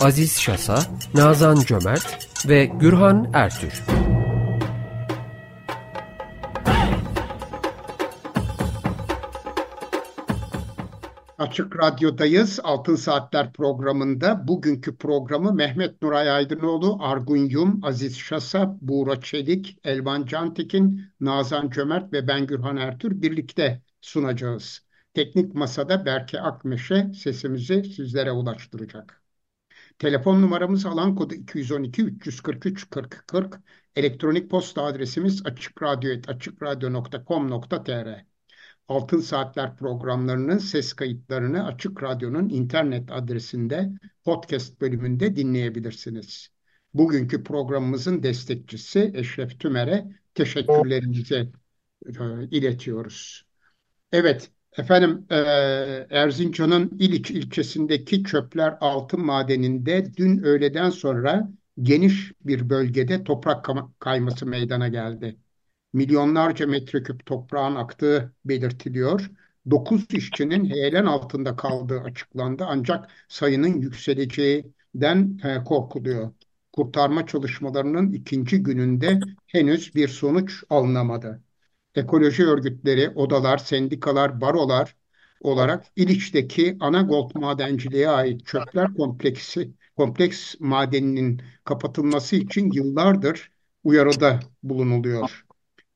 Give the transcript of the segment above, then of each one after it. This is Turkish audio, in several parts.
Aziz Şasa, Nazan Cömert ve Gürhan Ertür. Açık Radyo'dayız. Altın Saatler programında bugünkü programı Mehmet Nuray Aydınoğlu, Argun Yum, Aziz Şasa, Buğra Çelik, Elvan Cantekin, Nazan Cömert ve ben Gürhan Ertür birlikte sunacağız. Teknik Masada Berke Akmeşe sesimizi sizlere ulaştıracak. Telefon numaramız alan kodu 212 343 40 40. Elektronik posta adresimiz açıkradyo.com.tr Altın Saatler programlarının ses kayıtlarını Açık Radyo'nun internet adresinde podcast bölümünde dinleyebilirsiniz. Bugünkü programımızın destekçisi Eşref Tümer'e teşekkürlerimizi e, iletiyoruz. Evet, efendim e, Erzincan'ın İliç ilçesindeki Çöpler Altın Madeni'nde dün öğleden sonra geniş bir bölgede toprak kayması meydana geldi milyonlarca metreküp toprağın aktığı belirtiliyor. 9 işçinin heyelan altında kaldığı açıklandı ancak sayının yükseleceğinden e, korkuluyor. Kurtarma çalışmalarının ikinci gününde henüz bir sonuç alınamadı. Ekoloji örgütleri, odalar, sendikalar, barolar olarak İliç'teki ana gold madenciliğe ait çöpler kompleksi kompleks madeninin kapatılması için yıllardır uyarıda bulunuluyor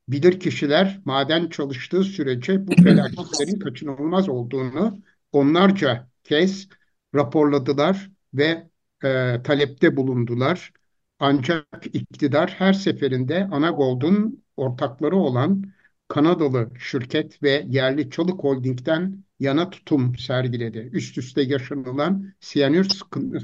bilir kişiler maden çalıştığı sürece bu felaketlerin kaçınılmaz olduğunu onlarca kez raporladılar ve e, talepte bulundular. Ancak iktidar her seferinde Anagold'un ortakları olan Kanadalı şirket ve yerli Çalık Holding'den yana tutum sergiledi. Üst üste yaşanılan siyanür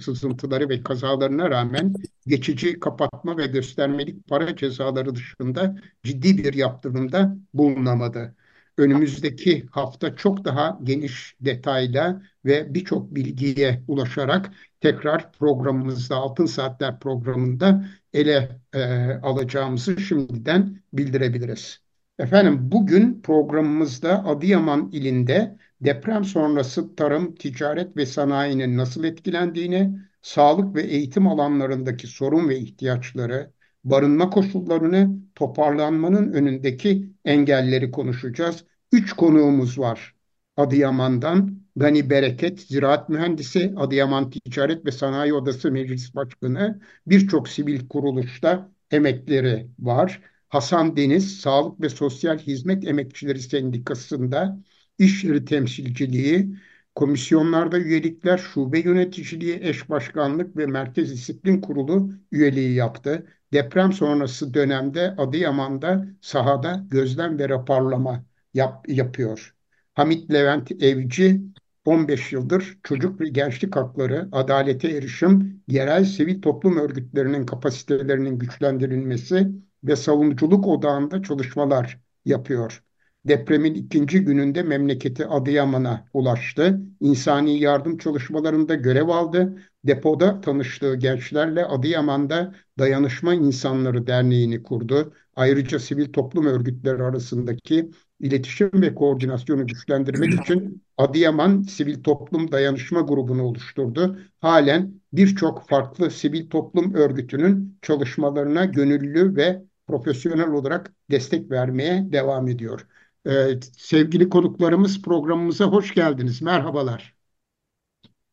sızıntıları ve kazalarına rağmen geçici kapatma ve göstermelik para cezaları dışında ciddi bir yaptırımda bulunamadı. Önümüzdeki hafta çok daha geniş detayla ve birçok bilgiye ulaşarak tekrar programımızda Altın Saatler programında ele e, alacağımızı şimdiden bildirebiliriz. Efendim bugün programımızda Adıyaman ilinde deprem sonrası tarım, ticaret ve sanayinin nasıl etkilendiğini, sağlık ve eğitim alanlarındaki sorun ve ihtiyaçları, barınma koşullarını, toparlanmanın önündeki engelleri konuşacağız. Üç konuğumuz var. Adıyaman'dan Gani Bereket, ziraat mühendisi, Adıyaman Ticaret ve Sanayi Odası Meclis Başkanı, birçok sivil kuruluşta emekleri var. Hasan Deniz, Sağlık ve Sosyal Hizmet Emekçileri Sendikası'nda iş yeri temsilciliği, komisyonlarda üyelikler, şube yöneticiliği, eş başkanlık ve Merkez Disiplin Kurulu üyeliği yaptı. Deprem sonrası dönemde Adıyaman'da sahada gözlem ve raporlama yap, yapıyor. Hamit Levent Evci 15 yıldır çocuk ve gençlik hakları, adalete erişim, yerel sivil toplum örgütlerinin kapasitelerinin güçlendirilmesi ve savunuculuk odağında çalışmalar yapıyor. Depremin ikinci gününde memleketi Adıyaman'a ulaştı. İnsani yardım çalışmalarında görev aldı. Depoda tanıştığı gençlerle Adıyaman'da Dayanışma İnsanları Derneği'ni kurdu. Ayrıca sivil toplum örgütleri arasındaki iletişim ve koordinasyonu güçlendirmek için Adıyaman Sivil Toplum Dayanışma Grubu'nu oluşturdu. Halen birçok farklı sivil toplum örgütünün çalışmalarına gönüllü ve profesyonel olarak destek vermeye devam ediyor. Ee, sevgili konuklarımız programımıza hoş geldiniz. Merhabalar.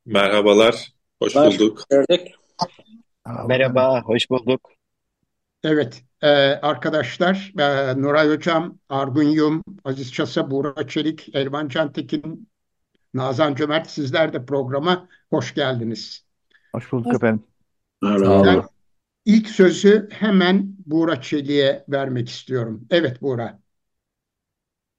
Merhabalar, hoş bulduk. Merhaba, hoş bulduk. Evet, e, arkadaşlar e, Nuray Hocam, Argun Yum, Aziz Çasa, Buğra Çelik, Elvan Cantekin, Nazan Cömert sizler de programa hoş geldiniz. Hoş bulduk efendim. Ben ilk sözü hemen Buğra Çelik'e vermek istiyorum. Evet Buğra.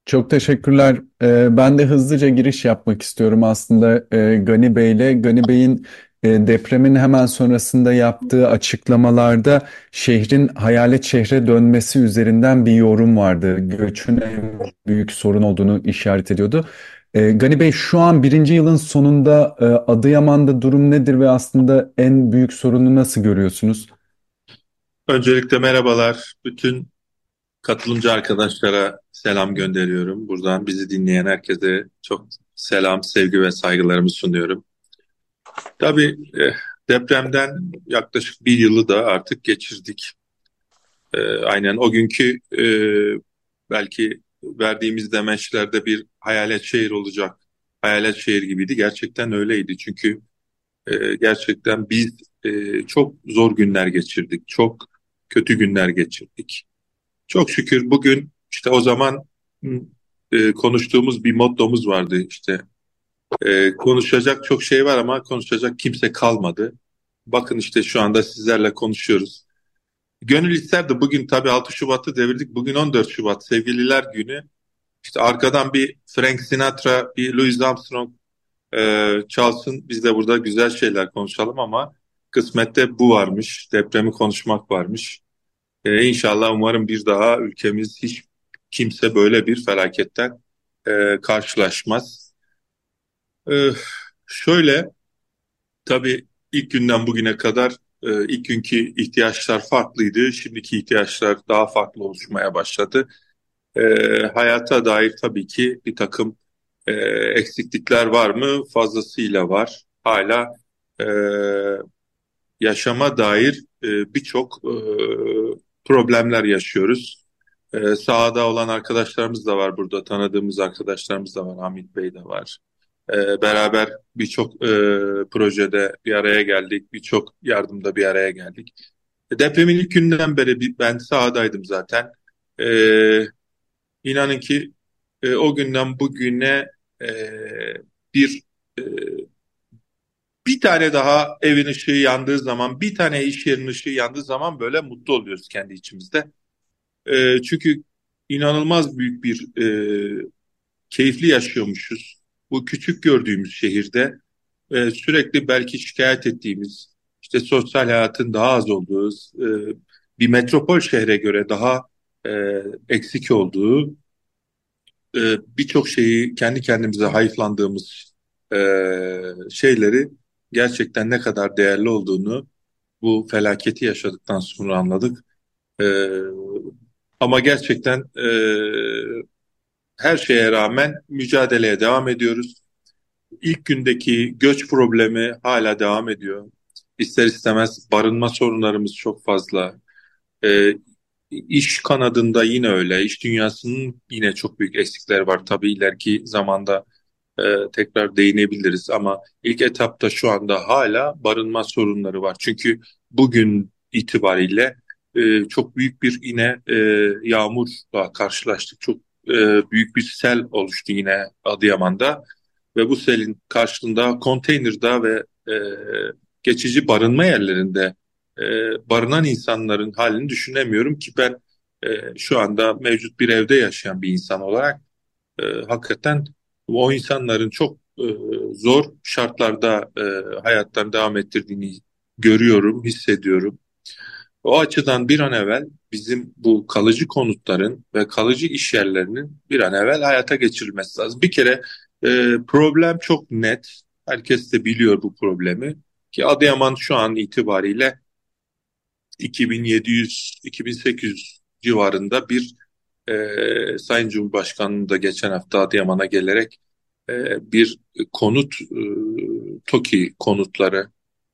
Çok teşekkürler. Ee, ben de hızlıca giriş yapmak istiyorum aslında e, Gani Bey'le. Gani Bey'in e, depremin hemen sonrasında yaptığı açıklamalarda şehrin hayalet şehre dönmesi üzerinden bir yorum vardı. Göçün en büyük sorun olduğunu işaret ediyordu. E, Gani Bey şu an birinci yılın sonunda Adıyaman'da durum nedir ve aslında en büyük sorunu nasıl görüyorsunuz? Öncelikle merhabalar. Bütün katılımcı arkadaşlara selam gönderiyorum. Buradan bizi dinleyen herkese çok selam, sevgi ve saygılarımı sunuyorum. Tabii eh, depremden yaklaşık bir yılı da artık geçirdik. Eh, aynen o günkü eh, belki verdiğimiz demeçlerde bir hayalet şehir olacak. Hayalet şehir gibiydi. Gerçekten öyleydi. Çünkü gerçekten biz çok zor günler geçirdik. Çok kötü günler geçirdik. Çok şükür bugün işte o zaman konuştuğumuz bir mottomuz vardı. İşte ee, konuşacak çok şey var ama konuşacak kimse kalmadı. Bakın işte şu anda sizlerle konuşuyoruz. Gönül isterdi bugün tabii 6 Şubat'ı devirdik. Bugün 14 Şubat Sevgililer Günü. İşte arkadan bir Frank Sinatra, bir Louis Armstrong e, çalsın. Biz de burada güzel şeyler konuşalım ama kısmette bu varmış. Depremi konuşmak varmış. E, inşallah umarım bir daha ülkemiz hiç kimse böyle bir felaketten e, karşılaşmaz. Ee, şöyle, tabii ilk günden bugüne kadar e, ilk günkü ihtiyaçlar farklıydı. Şimdiki ihtiyaçlar daha farklı oluşmaya başladı. E, hayata dair tabii ki bir takım e, eksiklikler var mı? Fazlasıyla var. Hala e, yaşama dair e, birçok e, problemler yaşıyoruz. E, sahada olan arkadaşlarımız da var burada, tanıdığımız arkadaşlarımız da var, Hamit Bey de var. E, beraber birçok e, projede bir araya geldik, birçok yardımda bir araya geldik. E, depremin ilk günden beri ben sahadaydım zaten. E, inanın ki e, o günden bugüne e, bir e, bir tane daha evin ışığı yandığı zaman, bir tane iş yerinin ışığı yandığı zaman böyle mutlu oluyoruz kendi içimizde. E, çünkü inanılmaz büyük bir e, keyifli yaşıyormuşuz bu küçük gördüğümüz şehirde e, sürekli belki şikayet ettiğimiz işte sosyal hayatın daha az olduğu e, bir metropol şehre göre daha e, eksik olduğu e, birçok şeyi kendi kendimize hayıflandığımız e, şeyleri gerçekten ne kadar değerli olduğunu bu felaketi yaşadıktan sonra anladık. E, ama gerçekten e, her şeye rağmen mücadeleye devam ediyoruz. İlk gündeki göç problemi hala devam ediyor. İster istemez barınma sorunlarımız çok fazla. E, iş kanadında yine öyle. İş dünyasının yine çok büyük eksikler var. Tabii ileriki zamanda e, tekrar değinebiliriz ama ilk etapta şu anda hala barınma sorunları var. Çünkü bugün itibariyle e, çok büyük bir yine e, yağmurla karşılaştık. Çok e, büyük bir sel oluştu yine Adıyaman'da ve bu selin karşılığında konteynerda ve e, geçici barınma yerlerinde e, barınan insanların halini düşünemiyorum ki ben e, şu anda mevcut bir evde yaşayan bir insan olarak e, hakikaten o insanların çok e, zor şartlarda e, hayatlarını devam ettirdiğini görüyorum, hissediyorum. O açıdan bir an evvel bizim bu kalıcı konutların ve kalıcı iş yerlerinin bir an evvel hayata geçirilmesi lazım. Bir kere e, problem çok net. Herkes de biliyor bu problemi. Ki Adıyaman şu an itibariyle 2700-2800 civarında bir e, Sayın Cumhurbaşkanı'nın da geçen hafta Adıyaman'a gelerek e, bir konut e, TOKİ konutları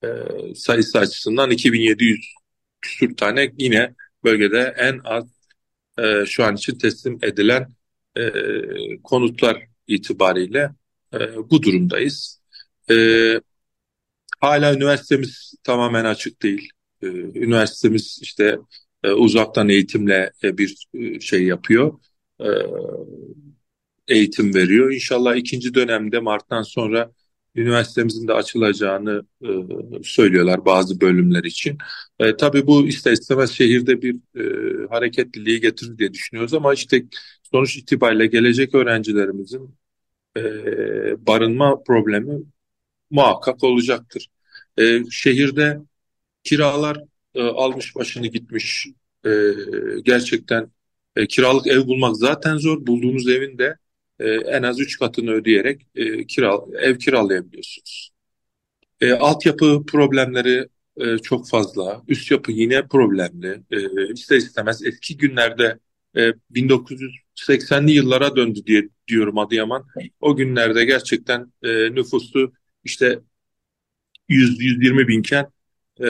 e, sayısı açısından 2700 küsür tane yine bölgede en az e, şu an için teslim edilen e, konutlar itibariyle e, bu durumdayız. E, hala üniversitemiz tamamen açık değil. E, üniversitemiz işte e, uzaktan eğitimle e, bir e, şey yapıyor. E, eğitim veriyor. İnşallah ikinci dönemde Mart'tan sonra üniversitemizin de açılacağını e, söylüyorlar bazı bölümler için. E, tabii bu ister istemez şehirde bir e, hareketliliği getirir diye düşünüyoruz ama işte sonuç itibariyle gelecek öğrencilerimizin e, barınma problemi muhakkak olacaktır. E, şehirde kiralar e, almış başını gitmiş. E, gerçekten e, kiralık ev bulmak zaten zor. Bulduğunuz evin de en az üç katını ödeyerek e, kira, ev kiralayabiliyorsunuz. E, altyapı problemleri e, çok fazla. Üst yapı yine problemli. E, ister istemez eski günlerde e, 1980'li yıllara döndü diye diyorum Adıyaman. O günlerde gerçekten e, nüfusu işte 100-120 binken e,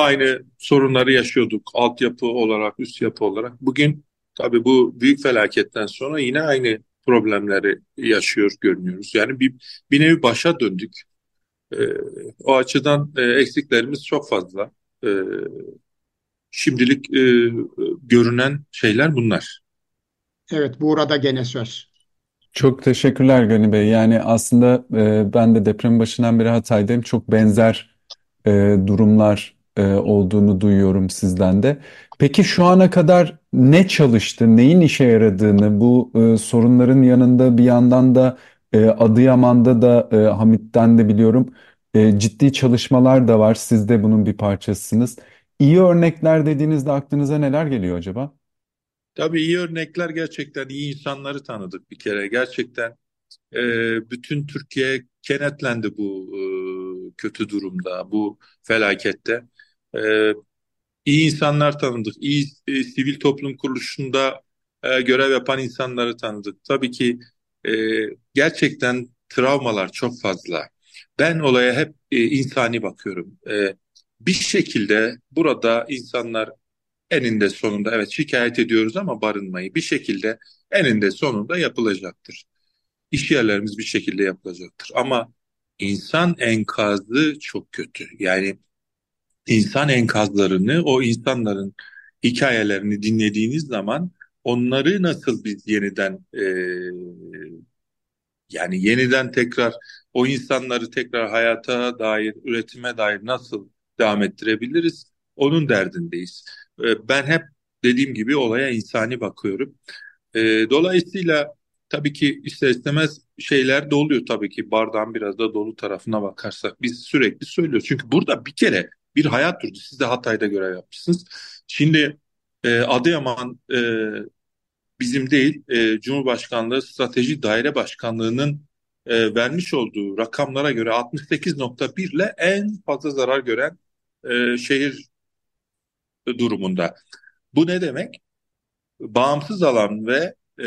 aynı sorunları yaşıyorduk altyapı olarak, üst yapı olarak. Bugün tabii bu büyük felaketten sonra yine aynı problemleri yaşıyor görünüyoruz. Yani bir, bir nevi başa döndük. E, o açıdan e, eksiklerimiz çok fazla. E, şimdilik e, görünen şeyler bunlar. Evet, burada gene söz. Çok teşekkürler Gani Bey. Yani aslında e, ben de deprem başından beri Hatay'dayım. Çok benzer e, durumlar e, olduğunu duyuyorum sizden de. Peki şu ana kadar ne çalıştı, neyin işe yaradığını, bu e, sorunların yanında bir yandan da e, Adıyaman'da da e, Hamit'ten de biliyorum e, ciddi çalışmalar da var. Siz de bunun bir parçasısınız. İyi örnekler dediğinizde aklınıza neler geliyor acaba? Tabii iyi örnekler gerçekten iyi insanları tanıdık bir kere. Gerçekten e, bütün Türkiye kenetlendi bu e, kötü durumda, bu felakette. E, iyi insanlar tanıdık, iyi e, sivil toplum kuruluşunda e, görev yapan insanları tanıdık. Tabii ki e, gerçekten travmalar çok fazla. Ben olaya hep e, insani bakıyorum. E, bir şekilde burada insanlar eninde sonunda evet şikayet ediyoruz ama barınmayı bir şekilde eninde sonunda yapılacaktır. İş yerlerimiz bir şekilde yapılacaktır. Ama insan enkazı çok kötü. Yani insan enkazlarını, o insanların hikayelerini dinlediğiniz zaman onları nasıl biz yeniden e, yani yeniden tekrar o insanları tekrar hayata dair, üretime dair nasıl devam ettirebiliriz? Onun derdindeyiz. E, ben hep dediğim gibi olaya insani bakıyorum. E, dolayısıyla tabii ki ister istemez şeyler de oluyor tabii ki bardağın biraz da dolu tarafına bakarsak. Biz sürekli söylüyoruz. Çünkü burada bir kere bir hayat durdu. Siz de Hatay'da görev yapmışsınız. Şimdi e, Adıyaman e, bizim değil e, Cumhurbaşkanlığı Strateji Daire Başkanlığı'nın e, vermiş olduğu rakamlara göre 68.1 ile en fazla zarar gören e, şehir durumunda. Bu ne demek? Bağımsız alan ve e,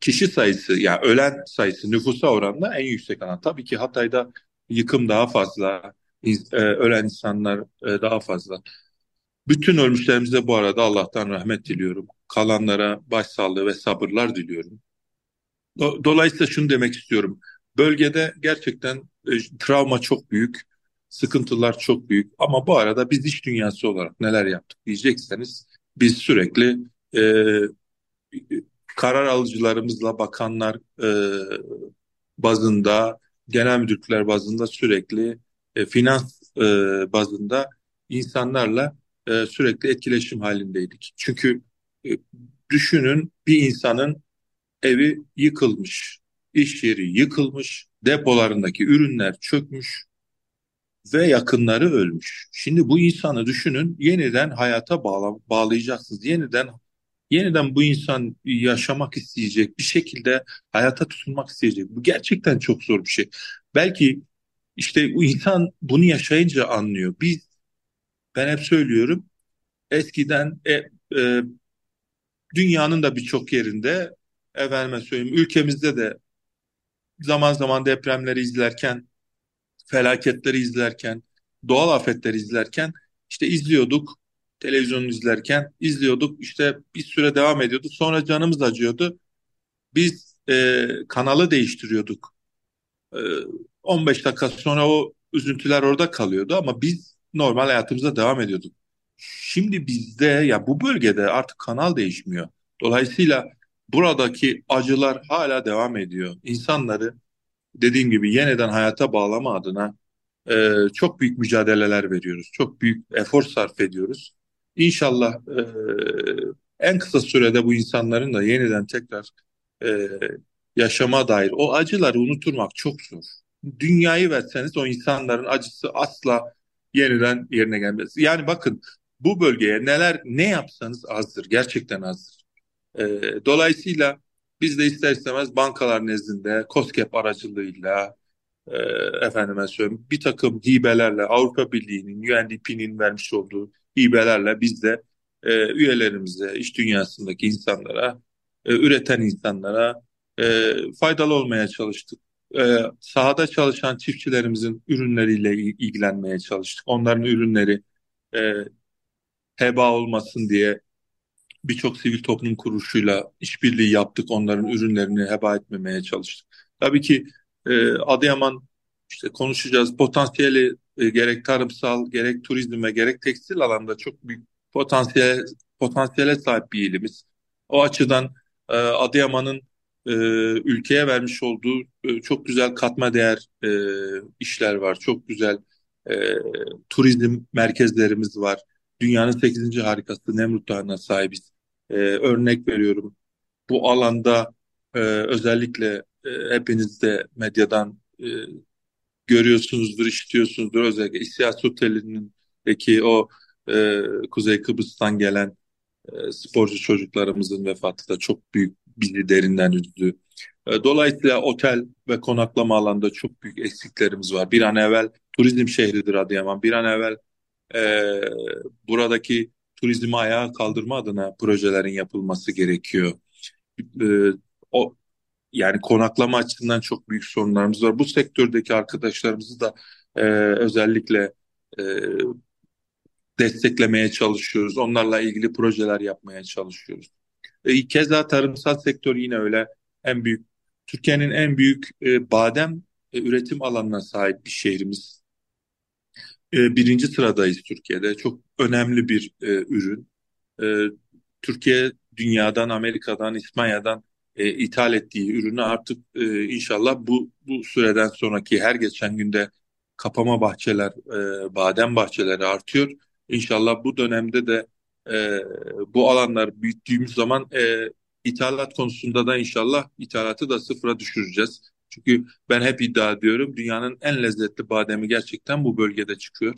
kişi sayısı yani ölen sayısı nüfusa oranla en yüksek alan. Tabii ki Hatay'da yıkım daha fazla, e, ölen insanlar e, daha fazla. Bütün ölmüşlerimize bu arada Allah'tan rahmet diliyorum. Kalanlara başsağlığı ve sabırlar diliyorum. Dolayısıyla şunu demek istiyorum. Bölgede gerçekten e, travma çok büyük, sıkıntılar çok büyük. Ama bu arada biz iş dünyası olarak neler yaptık diyecekseniz biz sürekli e, karar alıcılarımızla bakanlar e, bazında, genel müdürlükler bazında sürekli e, finans e, bazında insanlarla e, sürekli etkileşim halindeydik. Çünkü e, düşünün bir insanın evi yıkılmış, iş yeri yıkılmış, depolarındaki ürünler çökmüş ve yakınları ölmüş. Şimdi bu insanı düşünün yeniden hayata bağla, bağlayacaksınız. Yeniden yeniden bu insan yaşamak isteyecek, bir şekilde hayata tutunmak isteyecek. Bu gerçekten çok zor bir şey. Belki işte bu insan bunu yaşayınca anlıyor. Biz ben hep söylüyorum eskiden e, e, dünyanın da birçok yerinde efendime söyleyeyim ülkemizde de zaman zaman depremleri izlerken felaketleri izlerken doğal afetleri izlerken işte izliyorduk televizyonu izlerken izliyorduk. İşte bir süre devam ediyordu. Sonra canımız acıyordu. Biz e, kanalı değiştiriyorduk. E, 15 dakika sonra o üzüntüler orada kalıyordu ama biz normal hayatımıza devam ediyorduk şimdi bizde ya bu bölgede artık kanal değişmiyor dolayısıyla buradaki acılar hala devam ediyor. İnsanları dediğim gibi yeniden hayata bağlama adına e, çok büyük mücadeleler veriyoruz. Çok büyük efor sarf ediyoruz. İnşallah e, en kısa sürede bu insanların da yeniden tekrar e, yaşama dair o acıları unutturmak çok zor. Dünyayı verseniz o insanların acısı asla yeniden yerine gelmez. Yani bakın bu bölgeye neler ne yapsanız azdır. Gerçekten azdır. E, dolayısıyla biz de ister istemez bankalar nezdinde COSGAP aracılığıyla e, efendime söyleyeyim bir takım hibelerle Avrupa Birliği'nin UNDP'nin vermiş olduğu hibelerle biz de e, üyelerimize, iş dünyasındaki insanlara, e, üreten insanlara e, faydalı olmaya çalıştık. E, sahada çalışan çiftçilerimizin ürünleriyle ilgilenmeye çalıştık. Onların ürünleri e, heba olmasın diye birçok sivil toplum kuruluşuyla işbirliği yaptık. Onların ürünlerini heba etmemeye çalıştık. Tabii ki e, Adıyaman işte konuşacağız potansiyeli e, gerek tarımsal gerek turizm ve gerek tekstil alanda çok büyük potansiyel potansiyele sahip bir ilimiz. O açıdan e, Adıyaman'ın e, ülkeye vermiş olduğu e, çok güzel katma değer e, işler var. Çok güzel e, turizm merkezlerimiz var. Dünyanın 8. harikası Nemrut Dağı'na sahibiz. E, örnek veriyorum. Bu alanda e, özellikle e, hepiniz de medyadan e, görüyorsunuzdur, işitiyorsunuzdur. Özellikle İsyas Oteli'ndeki o e, Kuzey Kıbrıs'tan gelen e, sporcu çocuklarımızın vefatı da çok büyük bizi derinden üzdü. E, dolayısıyla otel ve konaklama alanda çok büyük eksiklerimiz var. Bir an evvel turizm şehridir Adıyaman. Bir an evvel e, buradaki turizmi ayağa kaldırma adına projelerin yapılması gerekiyor. E, o yani konaklama açısından çok büyük sorunlarımız var. Bu sektördeki arkadaşlarımızı da e, özellikle e, desteklemeye çalışıyoruz. Onlarla ilgili projeler yapmaya çalışıyoruz. E, keza tarımsal sektör yine öyle en büyük Türkiye'nin en büyük e, badem e, üretim alanına sahip bir şehrimiz. E, birinci sıradayız Türkiye'de. Çok önemli bir e, ürün. E, Türkiye dünyadan, Amerika'dan, İspanya'dan e, ithal ettiği ürünü artık e, inşallah bu bu süreden sonraki her geçen günde kapama bahçeler, e, badem bahçeleri artıyor. İnşallah bu dönemde de e, bu alanlar büyüttüğümüz zaman e, ithalat konusunda da inşallah ithalatı da sıfıra düşüreceğiz. Çünkü ben hep iddia ediyorum dünyanın en lezzetli bademi gerçekten bu bölgede çıkıyor.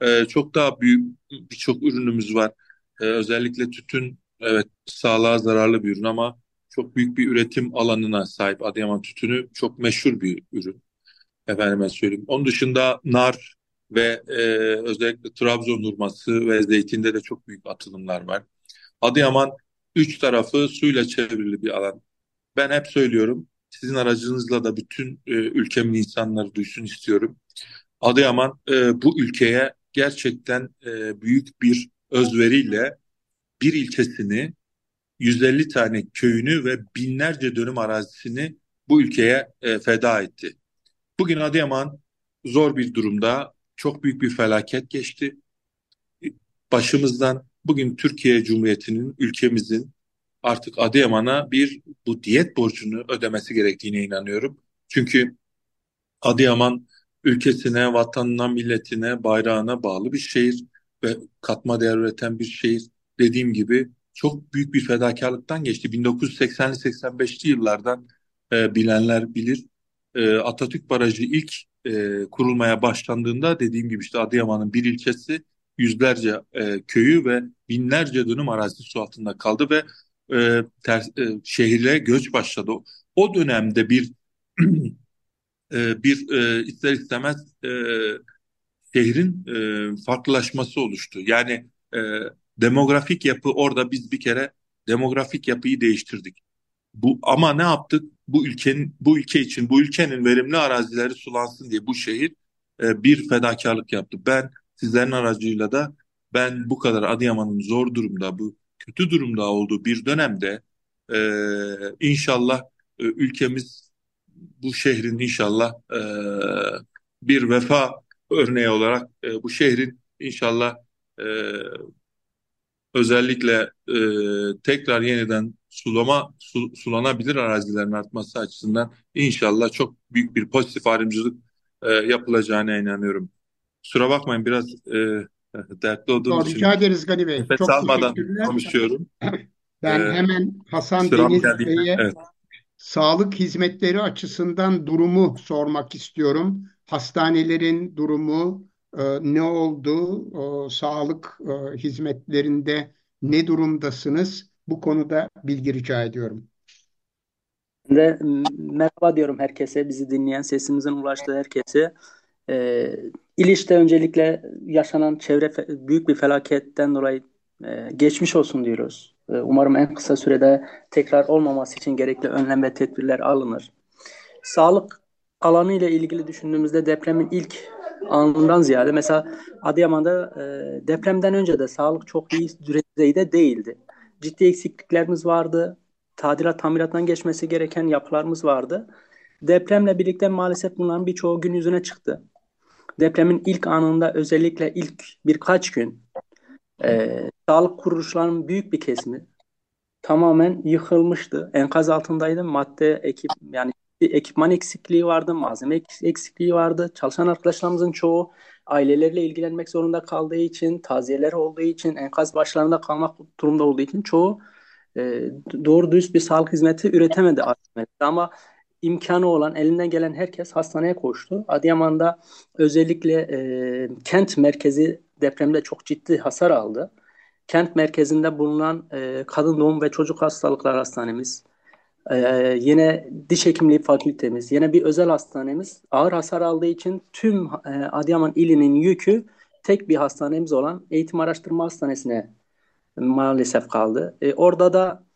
E, çok daha büyük birçok ürünümüz var. E, özellikle tütün evet sağlığa zararlı bir ürün ama çok büyük bir üretim alanına sahip Adıyaman tütünü çok meşhur bir ürün. Efendime söyleyeyim. Onun dışında nar ve e, özellikle Trabzon hurması ve zeytinde de çok büyük atılımlar var. Adıyaman üç tarafı suyla çevrili bir alan. Ben hep söylüyorum, sizin aracınızla da bütün e, ülkemin insanları duysun istiyorum. Adıyaman e, bu ülkeye gerçekten e, büyük bir özveriyle bir ilçesini 150 tane köyünü ve binlerce dönüm arazisini bu ülkeye e, feda etti. Bugün Adıyaman zor bir durumda, çok büyük bir felaket geçti. Başımızdan bugün Türkiye Cumhuriyeti'nin, ülkemizin artık Adıyaman'a bir bu diyet borcunu ödemesi gerektiğine inanıyorum. Çünkü Adıyaman ülkesine, vatanına, milletine, bayrağına bağlı bir şehir ve katma değer üreten bir şehir. Dediğim gibi çok büyük bir fedakarlıktan geçti. 1980'li 85'li yıllardan e, bilenler bilir. E, Atatürk Barajı ilk e, kurulmaya başlandığında dediğim gibi işte Adıyaman'ın bir ilçesi yüzlerce e, köyü ve binlerce dönüm arazi su altında kaldı ve e, ters, e, şehirle göç başladı. O dönemde bir e, bir e, ister istemez e, şehrin e, farklılaşması oluştu. Yani e, demografik yapı orada biz bir kere demografik yapıyı değiştirdik. Bu ama ne yaptık? Bu ülkenin bu ülke için bu ülkenin verimli arazileri sulansın diye bu şehir e, bir fedakarlık yaptı. Ben sizlerin aracıyla da ben bu kadar Adıyaman'ın zor durumda, bu kötü durumda olduğu bir dönemde e, inşallah e, ülkemiz bu şehrin inşallah e, bir vefa örneği olarak e, bu şehrin inşallah e, özellikle e, tekrar yeniden sulama su, sulanabilir arazilerin artması açısından inşallah çok büyük bir pozitif ayrımcılık e, yapılacağına inanıyorum. Kusura bakmayın biraz e, dertli olduğum için. Rica ederiz Gani Bey. Nefes çok almadan konuşuyorum. Ben ee, hemen Hasan Deniz Bey'e evet. sağlık hizmetleri açısından durumu sormak istiyorum. Hastanelerin durumu e, ne oldu? E, sağlık e, hizmetlerinde ne durumdasınız? Bu konuda bilgi rica ediyorum. De merhaba diyorum herkese, bizi dinleyen, sesimizin ulaştığı herkese. E, İliç'te öncelikle yaşanan çevre büyük bir felaketten dolayı e, geçmiş olsun diyoruz. E, umarım en kısa sürede tekrar olmaması için gerekli önlem ve tedbirler alınır. Sağlık alanı ile ilgili düşündüğümüzde depremin ilk anından ziyade mesela Adıyaman'da e, depremden önce de sağlık çok iyi düzeyde değildi. Ciddi eksikliklerimiz vardı. Tadilat tamirattan geçmesi gereken yapılarımız vardı. Depremle birlikte maalesef bunların birçoğu gün yüzüne çıktı. Depremin ilk anında özellikle ilk birkaç gün e, sağlık kuruluşlarının büyük bir kesimi tamamen yıkılmıştı. Enkaz altındaydı. Madde ekip yani ekipman eksikliği vardı, malzeme eksikliği vardı. Çalışan arkadaşlarımızın çoğu aileleriyle ilgilenmek zorunda kaldığı için, taziyeler olduğu için, enkaz başlarında kalmak durumda olduğu için çoğu e, doğru dürüst bir sağlık hizmeti üretemedi Ama imkanı olan, elinden gelen herkes hastaneye koştu. Adıyaman'da özellikle e, kent merkezi depremde çok ciddi hasar aldı. Kent merkezinde bulunan e, kadın doğum ve çocuk hastalıklar hastanemiz, e, yine diş hekimliği fakültemiz, yine bir özel hastanemiz ağır hasar aldığı için tüm e, Adıyaman ilinin yükü tek bir hastanemiz olan Eğitim Araştırma Hastanesi'ne maalesef kaldı. E, orada da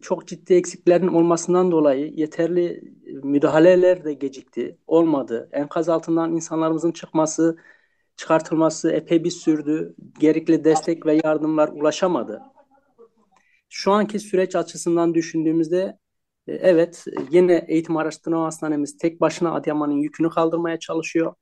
çok ciddi eksiklerin olmasından dolayı yeterli müdahaleler de gecikti, olmadı. Enkaz altından insanlarımızın çıkması, çıkartılması epey bir sürdü. Gerekli destek ve yardımlar ulaşamadı. Şu anki süreç açısından düşündüğümüzde evet yine eğitim araştırma hastanemiz tek başına Adıyaman'ın yükünü kaldırmaya çalışıyor.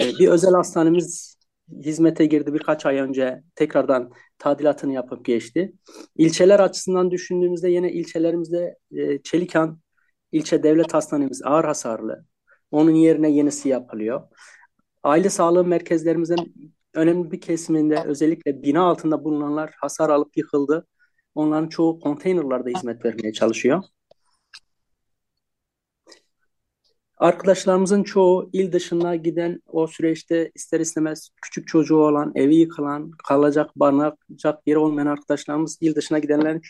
E, bir özel hastanemiz hizmete girdi birkaç ay önce tekrardan tadilatını yapıp geçti. İlçeler açısından düşündüğümüzde yine ilçelerimizde e, Çelikan ilçe devlet hastanemiz ağır hasarlı. Onun yerine yenisi yapılıyor. Aile sağlığı merkezlerimizin önemli bir kesiminde özellikle bina altında bulunanlar hasar alıp yıkıldı. Onların çoğu konteynerlarda hizmet vermeye çalışıyor. Arkadaşlarımızın çoğu il dışına giden o süreçte ister istemez küçük çocuğu olan, evi yıkılan, kalacak, barınacak yeri olmayan arkadaşlarımız il dışına gidenlerin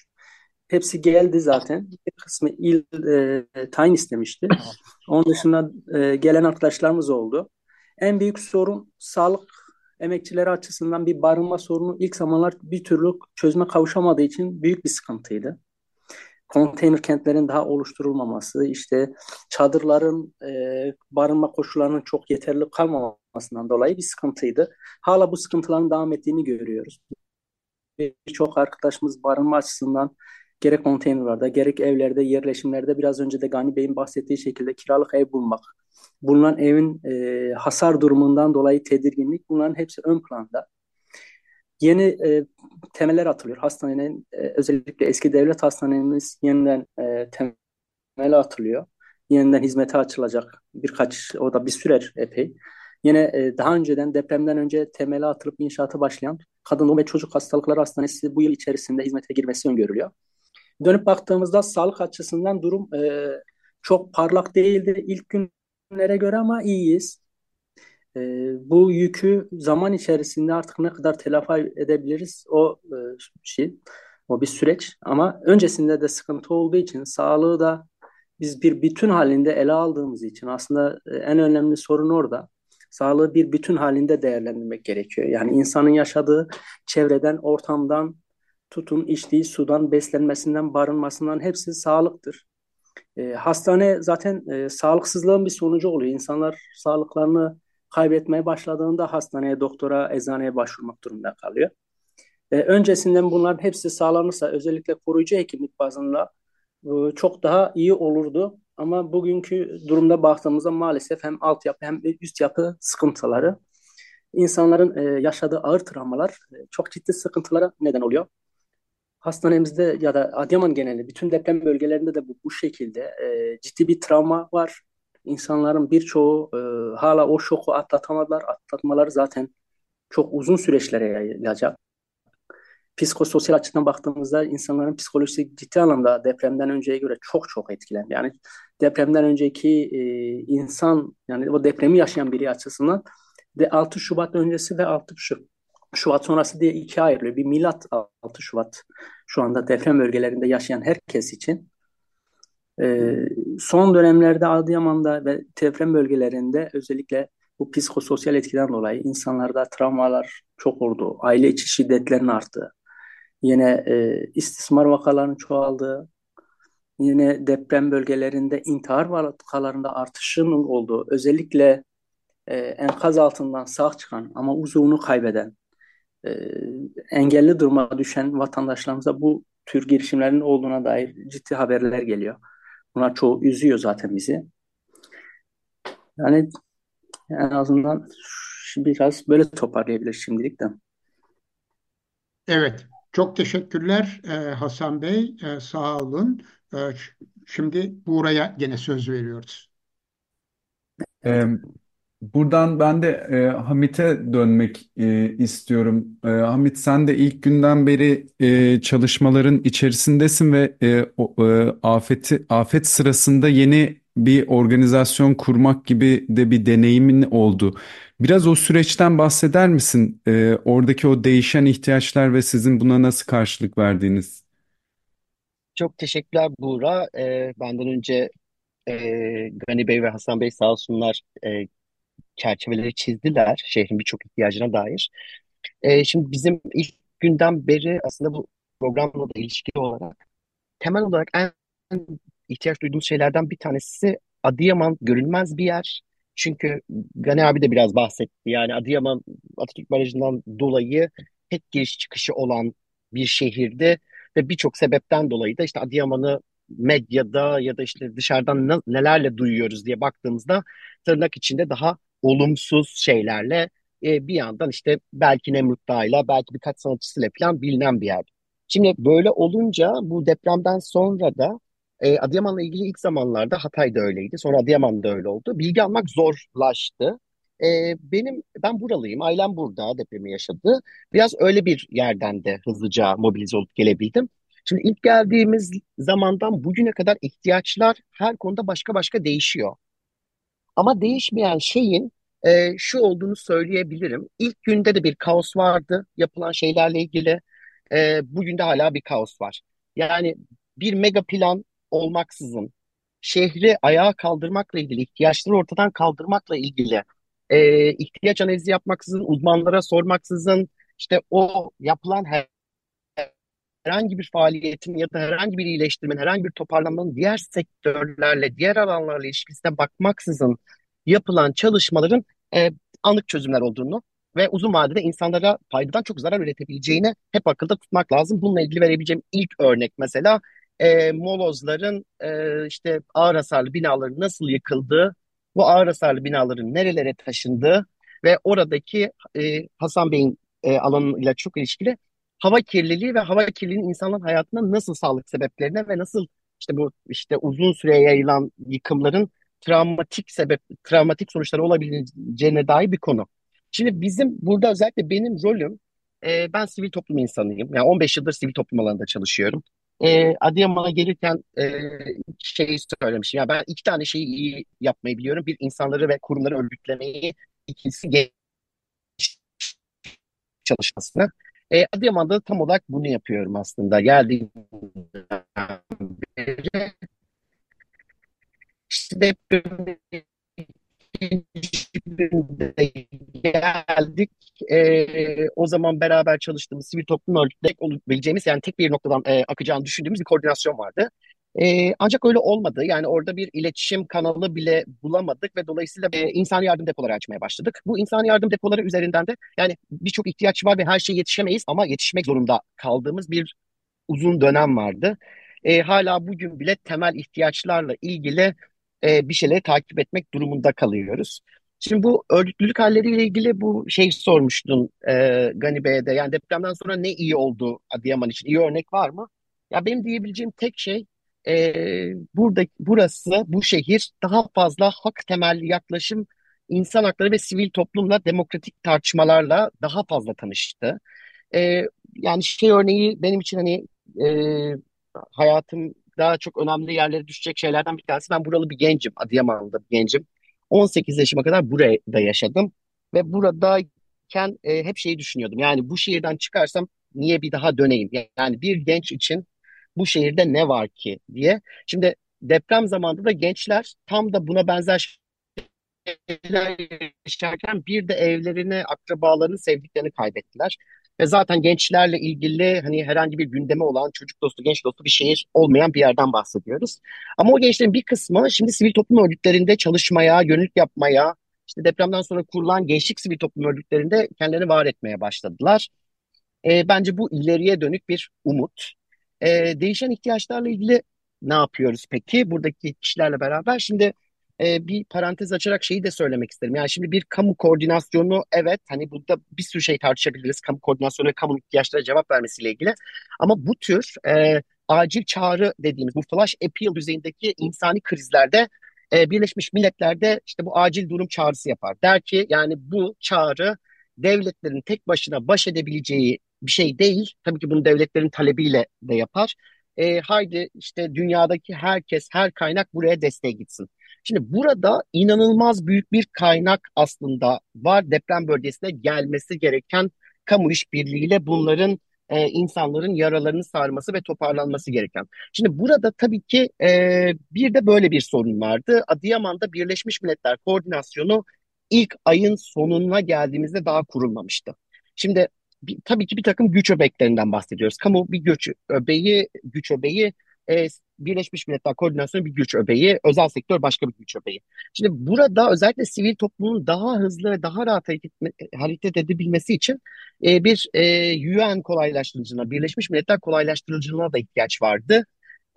hepsi geldi zaten. Bir kısmı il e, tayin istemişti. Onun dışında e, gelen arkadaşlarımız oldu. En büyük sorun sağlık emekçileri açısından bir barınma sorunu ilk zamanlar bir türlü çözüme kavuşamadığı için büyük bir sıkıntıydı konteyner kentlerin daha oluşturulmaması, işte çadırların e, barınma koşullarının çok yeterli kalmamasından dolayı bir sıkıntıydı. Hala bu sıkıntıların devam ettiğini görüyoruz. Birçok arkadaşımız barınma açısından gerek konteynerlarda, gerek evlerde, yerleşimlerde biraz önce de Gani Bey'in bahsettiği şekilde kiralık ev bulmak, bulunan evin e, hasar durumundan dolayı tedirginlik bunların hepsi ön planda. Yeni e, temeller atılıyor. Hastanenin e, özellikle eski devlet hastanemiz yeniden e, temeli atılıyor. Yeniden hizmete açılacak birkaç, o da bir sürer epey. Yine e, daha önceden depremden önce temeli atılıp inşaatı başlayan Kadın Doğum ve Çocuk Hastalıkları Hastanesi bu yıl içerisinde hizmete girmesi öngörülüyor. Dönüp baktığımızda sağlık açısından durum e, çok parlak değildi ilk günlere göre ama iyiyiz. E, bu yükü zaman içerisinde artık ne kadar telafi edebiliriz o e, şey, o bir süreç. Ama öncesinde de sıkıntı olduğu için sağlığı da biz bir bütün halinde ele aldığımız için aslında e, en önemli sorun orada. Sağlığı bir bütün halinde değerlendirmek gerekiyor. Yani insanın yaşadığı çevreden, ortamdan, tutun, içtiği sudan, beslenmesinden, barınmasından hepsi sağlıktır. E, hastane zaten e, sağlıksızlığın bir sonucu oluyor. İnsanlar sağlıklarını kaybetmeye başladığında hastaneye, doktora, eczaneye başvurmak durumunda kalıyor. E, öncesinden bunların hepsi sağlanırsa özellikle koruyucu hekimlik bazında e, çok daha iyi olurdu. Ama bugünkü durumda baktığımızda maalesef hem altyapı hem üst yapı sıkıntıları insanların e, yaşadığı ağır travmalar e, çok ciddi sıkıntılara neden oluyor. Hastanemizde ya da Adıyaman genelinde bütün deprem bölgelerinde de bu, bu şekilde e, ciddi bir travma var insanların birçoğu e, hala o şoku atlatamadılar. Atlatmaları zaten çok uzun süreçlere yayılacak. psikososyal açıdan baktığımızda insanların psikolojisi ciddi anlamda depremden önceye göre çok çok etkilendi. Yani depremden önceki e, insan yani o depremi yaşayan biri açısından de 6 Şubat öncesi ve 6 Şubat sonrası diye ikiye ayrılıyor. Bir milat 6 Şubat şu anda deprem bölgelerinde yaşayan herkes için. E, son dönemlerde Adıyaman'da ve deprem bölgelerinde özellikle bu psikososyal etkiden dolayı insanlarda travmalar çok oldu. Aile içi şiddetlerin arttı. Yine e, istismar vakalarının çoğaldığı, yine deprem bölgelerinde intihar vakalarında artışın olduğu, özellikle e, enkaz altından sağ çıkan ama uzuvunu kaybeden, e, engelli duruma düşen vatandaşlarımıza bu tür girişimlerin olduğuna dair ciddi haberler geliyor. Bunlar çoğu üzüyor zaten bizi. Yani en azından biraz böyle toparlayabilir şimdilik de. Evet, çok teşekkürler e, Hasan Bey. E, sağ olun. E, şimdi Buğra'ya gene söz veriyoruz. Buradan ben de e, Hamit'e dönmek e, istiyorum. E, Hamit sen de ilk günden beri e, çalışmaların içerisindesin ve e, o, e, afeti afet sırasında yeni bir organizasyon kurmak gibi de bir deneyimin oldu. Biraz o süreçten bahseder misin? E, oradaki o değişen ihtiyaçlar ve sizin buna nasıl karşılık verdiğiniz? Çok teşekkürler Buğra. E, benden önce e, Gani Bey ve Hasan Bey sağ olsunlar e, çerçeveleri çizdiler şehrin birçok ihtiyacına dair. E, şimdi bizim ilk günden beri aslında bu programla da ilişkili olarak temel olarak en ihtiyaç duyduğumuz şeylerden bir tanesi Adıyaman görünmez bir yer. Çünkü Gani abi de biraz bahsetti. Yani Adıyaman Atatürk Barajı'ndan dolayı tek giriş çıkışı olan bir şehirdi ve birçok sebepten dolayı da işte Adıyaman'ı medyada ya da işte dışarıdan nelerle duyuyoruz diye baktığımızda tırnak içinde daha olumsuz şeylerle e, bir yandan işte belki Nemrut Dağ'ıyla belki birkaç sanatçısıyla falan bilinen bir yer. Şimdi böyle olunca bu depremden sonra da e, Adıyaman'la ilgili ilk zamanlarda Hatay'da öyleydi. Sonra Adıyaman'da öyle oldu. Bilgi almak zorlaştı. E, benim ben buralıyım. Ailem burada depremi yaşadı. Biraz öyle bir yerden de hızlıca mobilize olup gelebildim. Şimdi ilk geldiğimiz zamandan bugüne kadar ihtiyaçlar her konuda başka başka değişiyor. Ama değişmeyen şeyin e, şu olduğunu söyleyebilirim. İlk günde de bir kaos vardı yapılan şeylerle ilgili. E, bugün de hala bir kaos var. Yani bir mega plan olmaksızın şehri ayağa kaldırmakla ilgili, ihtiyaçları ortadan kaldırmakla ilgili e, ihtiyaç analizi yapmaksızın, uzmanlara sormaksızın işte o yapılan her herhangi bir faaliyetin ya da herhangi bir iyileştirmenin, herhangi bir toparlanmanın diğer sektörlerle, diğer alanlarla ilişkisine bakmaksızın yapılan çalışmaların e, anlık çözümler olduğunu ve uzun vadede insanlara faydadan çok zarar üretebileceğini hep akılda tutmak lazım. Bununla ilgili verebileceğim ilk örnek mesela e, molozların e, işte ağır hasarlı binaların nasıl yıkıldığı, bu ağır hasarlı binaların nerelere taşındığı ve oradaki e, Hasan Bey'in e, alanıyla çok ilişkili hava kirliliği ve hava kirliliğinin insanların hayatına nasıl sağlık sebeplerine ve nasıl işte bu işte uzun süreye yayılan yıkımların travmatik sebep travmatik sonuçları olabileceğine dair bir konu. Şimdi bizim burada özellikle benim rolüm e, ben sivil toplum insanıyım. Yani 15 yıldır sivil toplum alanında çalışıyorum. E, Adıyaman'a gelirken e, şeyi söylemişim. Ya ben iki tane şeyi iyi yapmayı biliyorum. Bir insanları ve kurumları örgütlemeyi, ikincisi genç çalışmasını. E, Adıyaman'da tam olarak bunu yapıyorum aslında. Geldiğimden beri. İşte depremin geldik. E, o zaman beraber çalıştığımız sivil toplum örgütleri olabileceğimiz yani tek bir noktadan e, akacağını düşündüğümüz bir koordinasyon vardı. E, ancak öyle olmadı. Yani orada bir iletişim kanalı bile bulamadık ve dolayısıyla e, insani yardım depoları açmaya başladık. Bu insani yardım depoları üzerinden de yani birçok ihtiyaç var ve her şeye yetişemeyiz ama yetişmek zorunda kaldığımız bir uzun dönem vardı. E, hala bugün bile temel ihtiyaçlarla ilgili e, bir şeyleri takip etmek durumunda kalıyoruz. Şimdi bu örgütlülük halleriyle ilgili bu şey sormuştun e, Gani Bey'e de. Yani depremden sonra ne iyi oldu Adıyaman için? İyi örnek var mı? Ya benim diyebileceğim tek şey e, burada burası, bu şehir daha fazla hak temelli yaklaşım, insan hakları ve sivil toplumla demokratik tartışmalarla daha fazla tanıştı. E, yani şey örneği benim için hani e, hayatım daha çok önemli yerlere düşecek şeylerden bir tanesi. Ben buralı bir gencim, Adıyaman'da bir gencim. 18 yaşıma kadar burada yaşadım ve buradayken e, hep şeyi düşünüyordum. Yani bu şehirden çıkarsam niye bir daha döneyim? Yani bir genç için bu şehirde ne var ki diye. Şimdi deprem zamanında da gençler tam da buna benzer şeyler yaşarken bir de evlerini, akrabalarını, sevdiklerini kaybettiler. Ve zaten gençlerle ilgili hani herhangi bir gündeme olan çocuk dostu, genç dostu bir şehir olmayan bir yerden bahsediyoruz. Ama o gençlerin bir kısmı şimdi sivil toplum örgütlerinde çalışmaya, gönüllülük yapmaya, işte depremden sonra kurulan gençlik sivil toplum örgütlerinde kendilerini var etmeye başladılar. E, bence bu ileriye dönük bir umut. E, değişen ihtiyaçlarla ilgili ne yapıyoruz peki buradaki kişilerle beraber? Şimdi e, bir parantez açarak şeyi de söylemek isterim. Yani şimdi bir kamu koordinasyonu evet hani burada bir sürü şey tartışabiliriz. Kamu koordinasyonu ve kamu ihtiyaçlara cevap vermesiyle ilgili. Ama bu tür e, acil çağrı dediğimiz bu flash appeal düzeyindeki insani krizlerde e, Birleşmiş Milletler'de işte bu acil durum çağrısı yapar. Der ki yani bu çağrı devletlerin tek başına baş edebileceği bir şey değil. Tabii ki bunu devletlerin talebiyle de yapar. E, haydi işte dünyadaki herkes, her kaynak buraya desteğe gitsin. Şimdi burada inanılmaz büyük bir kaynak aslında var deprem bölgesine gelmesi gereken kamu işbirliğiyle bunların e, insanların yaralarını sarması ve toparlanması gereken. Şimdi burada tabii ki e, bir de böyle bir sorun vardı. Adıyaman'da Birleşmiş Milletler Koordinasyonu ilk ayın sonuna geldiğimizde daha kurulmamıştı. Şimdi bir, tabii ki bir takım güç öbeklerinden bahsediyoruz. Kamu bir güç öbeği, güç öbeği e, Birleşmiş Milletler Koordinasyonu bir güç öbeği, özel sektör başka bir güç öbeği. Şimdi burada özellikle sivil toplumun daha hızlı ve daha rahat hareket, hareket edebilmesi için e, bir e, UN kolaylaştırıcına, Birleşmiş Milletler kolaylaştırıcılığına da ihtiyaç vardı.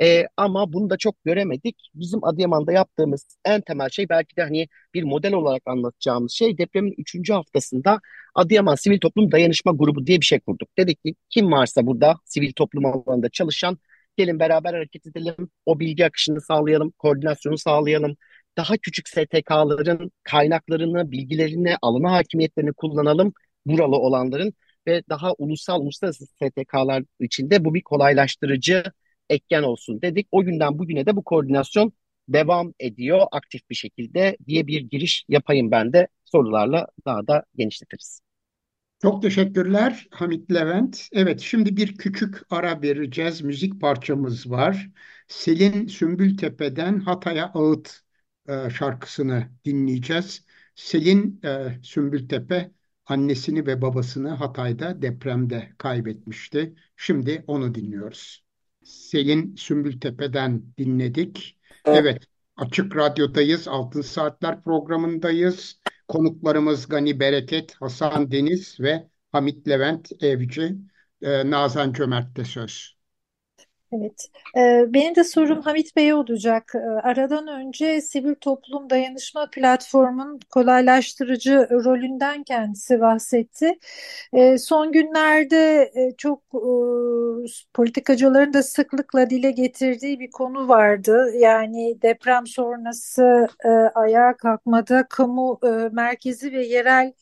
E, ama bunu da çok göremedik. Bizim Adıyaman'da yaptığımız en temel şey belki de hani bir model olarak anlatacağımız şey depremin üçüncü haftasında Adıyaman Sivil Toplum Dayanışma Grubu diye bir şey kurduk. Dedik ki kim varsa burada sivil toplum alanında çalışan gelin beraber hareket edelim. O bilgi akışını sağlayalım, koordinasyonu sağlayalım. Daha küçük STK'ların kaynaklarını, bilgilerini, alana hakimiyetlerini kullanalım buralı olanların ve daha ulusal, uluslararası STK'lar içinde bu bir kolaylaştırıcı etken olsun dedik. O günden bugüne de bu koordinasyon devam ediyor aktif bir şekilde diye bir giriş yapayım ben de sorularla daha da genişletiriz. Çok teşekkürler Hamit Levent. Evet şimdi bir küçük ara vereceğiz. Müzik parçamız var. Selin Sümbültepe'den Hatay'a Ağıt e, şarkısını dinleyeceğiz. Selin e, Sümbültepe annesini ve babasını Hatay'da depremde kaybetmişti. Şimdi onu dinliyoruz. Selin Sümbültepe'den dinledik. Evet, Açık Radyo'dayız, Altın Saatler programındayız. Konuklarımız Gani Bereket, Hasan Deniz ve Hamit Levent Evci. Ee, Nazan Cömert'te söz. Evet, ee, benim de sorum Hamit Bey'e olacak. Ee, aradan önce Sivil Toplum Dayanışma Platformu'nun kolaylaştırıcı rolünden kendisi bahsetti. Ee, son günlerde e, çok e, politikacıların da sıklıkla dile getirdiği bir konu vardı. Yani deprem sonrası e, ayağa kalkmada kamu merkezi ve yerel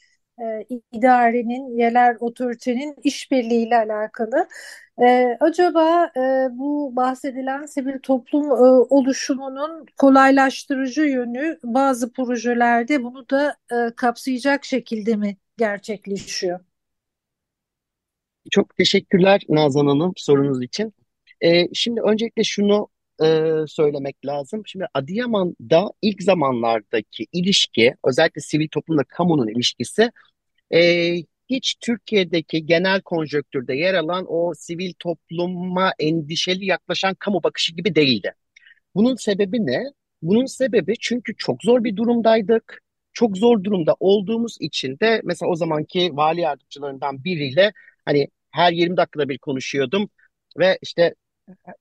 idarenin, yerel otoritenin işbirliğiyle alakalı. Ee, acaba e, bu bahsedilen sivil toplum e, oluşumunun kolaylaştırıcı yönü bazı projelerde bunu da e, kapsayacak şekilde mi gerçekleşiyor? Çok teşekkürler Nazan Hanım sorunuz için. Ee, şimdi öncelikle şunu e, söylemek lazım. Şimdi Adıyaman'da ilk zamanlardaki ilişki, özellikle sivil toplumla kamunun ilişkisi e, hiç Türkiye'deki genel konjöktürde yer alan o sivil topluma endişeli yaklaşan kamu bakışı gibi değildi. Bunun sebebi ne? Bunun sebebi çünkü çok zor bir durumdaydık. Çok zor durumda olduğumuz için de mesela o zamanki vali yardımcılarından biriyle hani her 20 dakikada bir konuşuyordum ve işte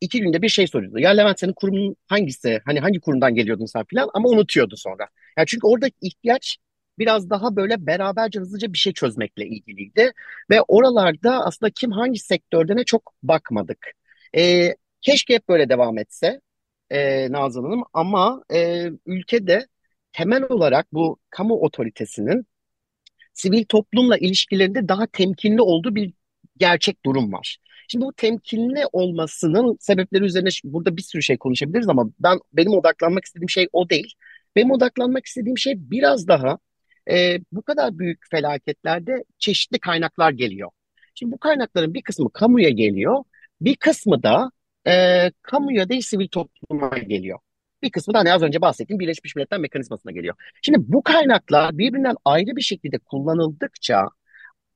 iki günde bir şey soruyordu. Ya Levent senin kurumun hangisi? Hani hangi kurumdan geliyordun sen filan ama unutuyordu sonra. Yani çünkü orada ihtiyaç biraz daha böyle beraberce hızlıca bir şey çözmekle ilgiliydi. Ve oralarda aslında kim hangi sektörde ne çok bakmadık. E, keşke hep böyle devam etse e, Nazan Hanım ama e, ülkede temel olarak bu kamu otoritesinin sivil toplumla ilişkilerinde daha temkinli olduğu bir gerçek durum var. Şimdi bu temkinli olmasının sebepleri üzerine burada bir sürü şey konuşabiliriz ama ben benim odaklanmak istediğim şey o değil. Benim odaklanmak istediğim şey biraz daha e, bu kadar büyük felaketlerde çeşitli kaynaklar geliyor. Şimdi bu kaynakların bir kısmı kamuya geliyor, bir kısmı da e, kamuya değil sivil topluma geliyor. Bir kısmı da hani az önce bahsettiğim Birleşmiş Milletler mekanizmasına geliyor. Şimdi bu kaynaklar birbirinden ayrı bir şekilde kullanıldıkça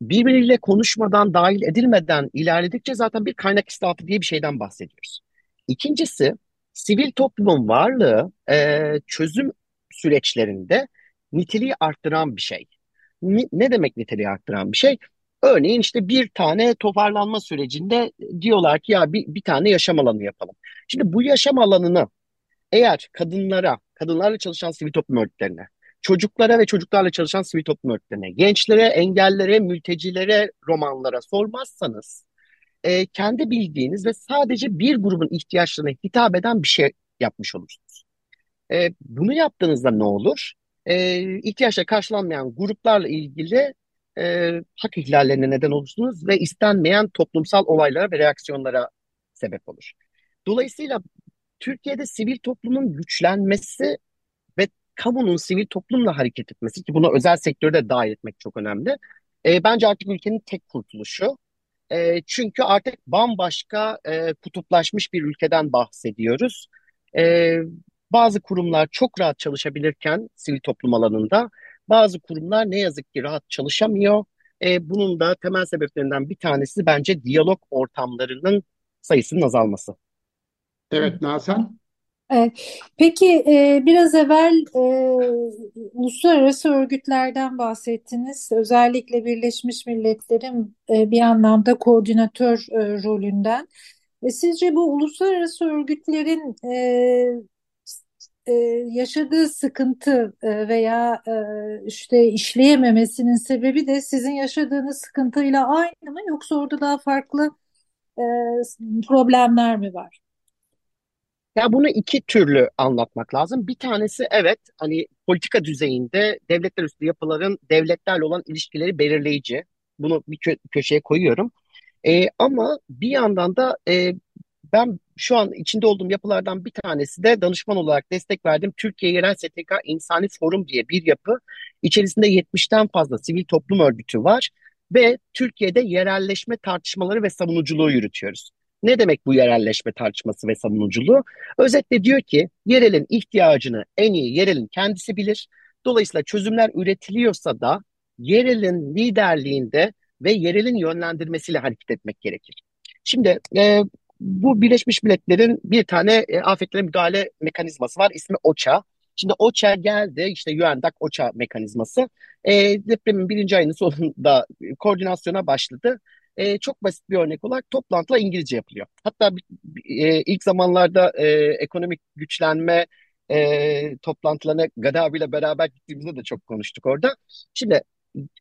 birbiriyle konuşmadan, dahil edilmeden ilerledikçe zaten bir kaynak israfı diye bir şeyden bahsediyoruz. İkincisi, sivil toplumun varlığı e, çözüm süreçlerinde niteliği arttıran bir şey. Ni, ne demek niteliği arttıran bir şey? Örneğin işte bir tane toparlanma sürecinde diyorlar ki ya bir, bir tane yaşam alanı yapalım. Şimdi bu yaşam alanını eğer kadınlara, kadınlarla çalışan sivil toplum örgütlerine, çocuklara ve çocuklarla çalışan sivil toplum örgütlerine, gençlere, engellere, mültecilere, romanlara sormazsanız e, kendi bildiğiniz ve sadece bir grubun ihtiyaçlarına hitap eden bir şey yapmış olursunuz. E, bunu yaptığınızda ne olur? E, ihtiyaçları karşılanmayan gruplarla ilgili e, hak ihlallerine neden olursunuz ve istenmeyen toplumsal olaylara ve reaksiyonlara sebep olur. Dolayısıyla Türkiye'de sivil toplumun güçlenmesi kamunun sivil toplumla hareket etmesi ki buna özel sektörde dahil etmek çok önemli. E, bence artık ülkenin tek kurtuluşu. E, çünkü artık bambaşka e, kutuplaşmış bir ülkeden bahsediyoruz. E, bazı kurumlar çok rahat çalışabilirken sivil toplum alanında bazı kurumlar ne yazık ki rahat çalışamıyor. E, bunun da temel sebeplerinden bir tanesi bence diyalog ortamlarının sayısının azalması. Evet Nazan. Peki e, biraz evvel e, uluslararası örgütlerden bahsettiniz. Özellikle Birleşmiş Milletler'in e, bir anlamda koordinatör rolünden. Sizce bu uluslararası örgütlerin yaşadığı sıkıntı veya işte işleyememesinin sebebi de sizin yaşadığınız sıkıntıyla aynı mı yoksa orada daha farklı problemler mi var? Ya bunu iki türlü anlatmak lazım. Bir tanesi evet hani politika düzeyinde devletler üstü yapıların devletlerle olan ilişkileri belirleyici. Bunu bir kö köşeye koyuyorum. E, ama bir yandan da e, ben şu an içinde olduğum yapılardan bir tanesi de danışman olarak destek verdiğim Türkiye Yerel STK İnsani Forum diye bir yapı. İçerisinde 70'ten fazla sivil toplum örgütü var ve Türkiye'de yerelleşme tartışmaları ve savunuculuğu yürütüyoruz. Ne demek bu yerelleşme tartışması ve savunuculuğu? Özetle diyor ki yerelin ihtiyacını en iyi yerelin kendisi bilir. Dolayısıyla çözümler üretiliyorsa da yerelin liderliğinde ve yerelin yönlendirmesiyle hareket etmek gerekir. Şimdi e, bu Birleşmiş Milletler'in bir tane e, afetlere müdahale mekanizması var. İsmi OÇA. Şimdi OÇA geldi, işte UNDAC OÇA mekanizması. E, depremin birinci ayının sonunda koordinasyona başladı. E, çok basit bir örnek olarak toplantılar İngilizce yapılıyor. Hatta e, ilk zamanlarda e, ekonomik güçlenme e, toplantılarına Gaddafi ile beraber gittiğimizde de çok konuştuk orada. Şimdi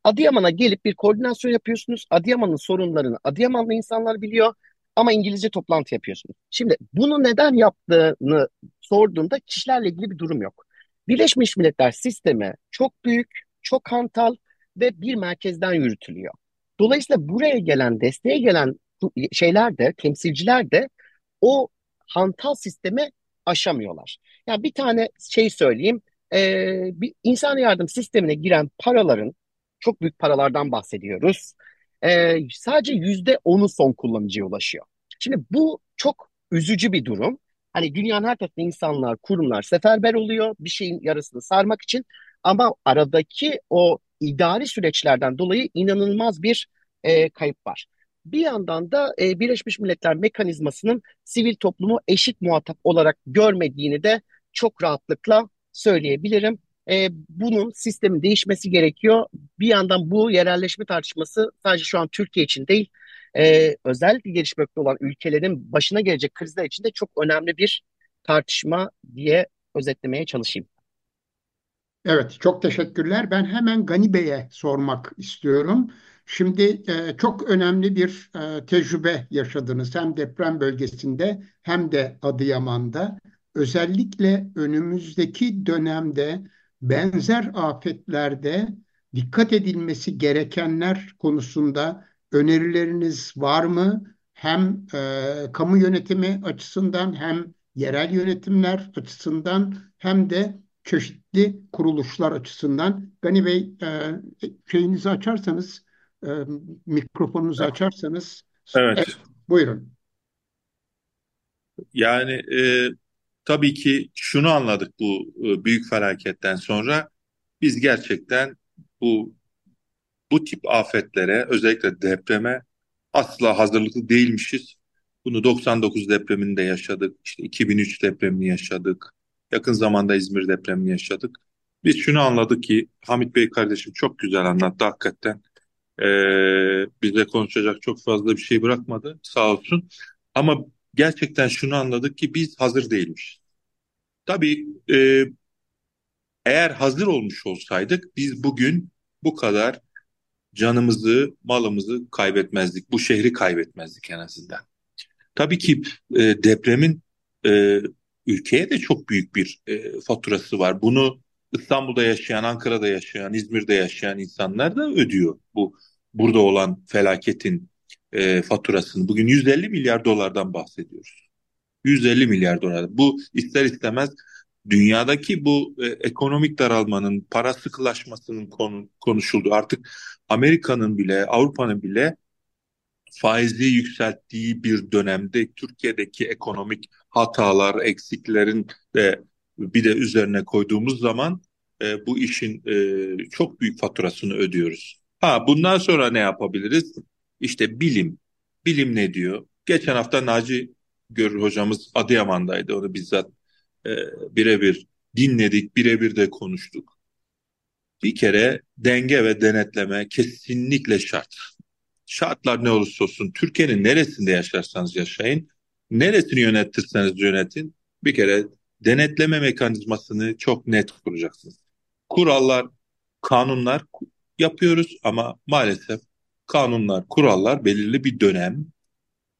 Adıyaman'a gelip bir koordinasyon yapıyorsunuz. Adıyaman'ın sorunlarını Adıyamanlı insanlar biliyor ama İngilizce toplantı yapıyorsunuz. Şimdi bunu neden yaptığını sorduğunda kişilerle ilgili bir durum yok. Birleşmiş Milletler sistemi çok büyük, çok hantal ve bir merkezden yürütülüyor. Dolayısıyla buraya gelen, desteğe gelen şeyler de, temsilciler de o hantal sistemi aşamıyorlar. Yani bir tane şey söyleyeyim, e, bir insan yardım sistemine giren paraların, çok büyük paralardan bahsediyoruz, e, sadece yüzde onu son kullanıcıya ulaşıyor. Şimdi bu çok üzücü bir durum. Hani dünyanın her tarafında insanlar, kurumlar seferber oluyor bir şeyin yarısını sarmak için. Ama aradaki o idari süreçlerden dolayı inanılmaz bir e, kayıp var. Bir yandan da e, Birleşmiş Milletler mekanizmasının sivil toplumu eşit muhatap olarak görmediğini de çok rahatlıkla söyleyebilirim. E, bunun sistemin değişmesi gerekiyor. Bir yandan bu yerelleşme tartışması sadece şu an Türkiye için değil, e, özellikle gelişmekte olan ülkelerin başına gelecek krizler için de çok önemli bir tartışma diye özetlemeye çalışayım. Evet, çok teşekkürler. Ben hemen Gani Bey'e sormak istiyorum. Şimdi e, çok önemli bir e, tecrübe yaşadınız hem deprem bölgesinde hem de Adıyaman'da. Özellikle önümüzdeki dönemde benzer afetlerde dikkat edilmesi gerekenler konusunda önerileriniz var mı? Hem e, kamu yönetimi açısından hem yerel yönetimler açısından hem de çeşitli kuruluşlar açısından. Gani Bey e, şeyinizi açarsanız, e, mikrofonunuzu açarsanız. Evet. evet buyurun. Yani e, tabii ki şunu anladık bu e, büyük felaketten sonra. Biz gerçekten bu bu tip afetlere özellikle depreme asla hazırlıklı değilmişiz. Bunu 99 depreminde yaşadık, işte 2003 depremini yaşadık, yakın zamanda İzmir depremini yaşadık. Biz şunu anladık ki Hamit Bey kardeşim çok güzel anlattı hakikaten. Ee, bize konuşacak çok fazla bir şey bırakmadı sağ olsun. Ama gerçekten şunu anladık ki biz hazır değilmiş. Tabii e, eğer hazır olmuş olsaydık biz bugün bu kadar canımızı, malımızı kaybetmezdik. Bu şehri kaybetmezdik en azından. Tabii ki e, depremin e, ülkeye de çok büyük bir e, faturası var. Bunu İstanbul'da yaşayan, Ankara'da yaşayan, İzmir'de yaşayan insanlar da ödüyor bu burada olan felaketin e, faturasını. Bugün 150 milyar dolardan bahsediyoruz. 150 milyar dolar. Bu ister istemez dünyadaki bu e, ekonomik daralmanın, para sıkılaşmasının konu, konuşulduğu artık Amerika'nın bile, Avrupa'nın bile faizi yükselttiği bir dönemde Türkiye'deki ekonomik hatalar, eksiklerin de bir de üzerine koyduğumuz zaman e, bu işin e, çok büyük faturasını ödüyoruz. Ha bundan sonra ne yapabiliriz? İşte bilim. Bilim ne diyor? Geçen hafta Naci Görür hocamız Adıyaman'daydı. Onu bizzat e, birebir dinledik, birebir de konuştuk. Bir kere denge ve denetleme kesinlikle şart. Şartlar ne olursa olsun Türkiye'nin neresinde yaşarsanız yaşayın, neresini yönetirseniz yönetin bir kere denetleme mekanizmasını çok net kuracaksınız. Kurallar, kanunlar yapıyoruz ama maalesef kanunlar, kurallar belirli bir dönem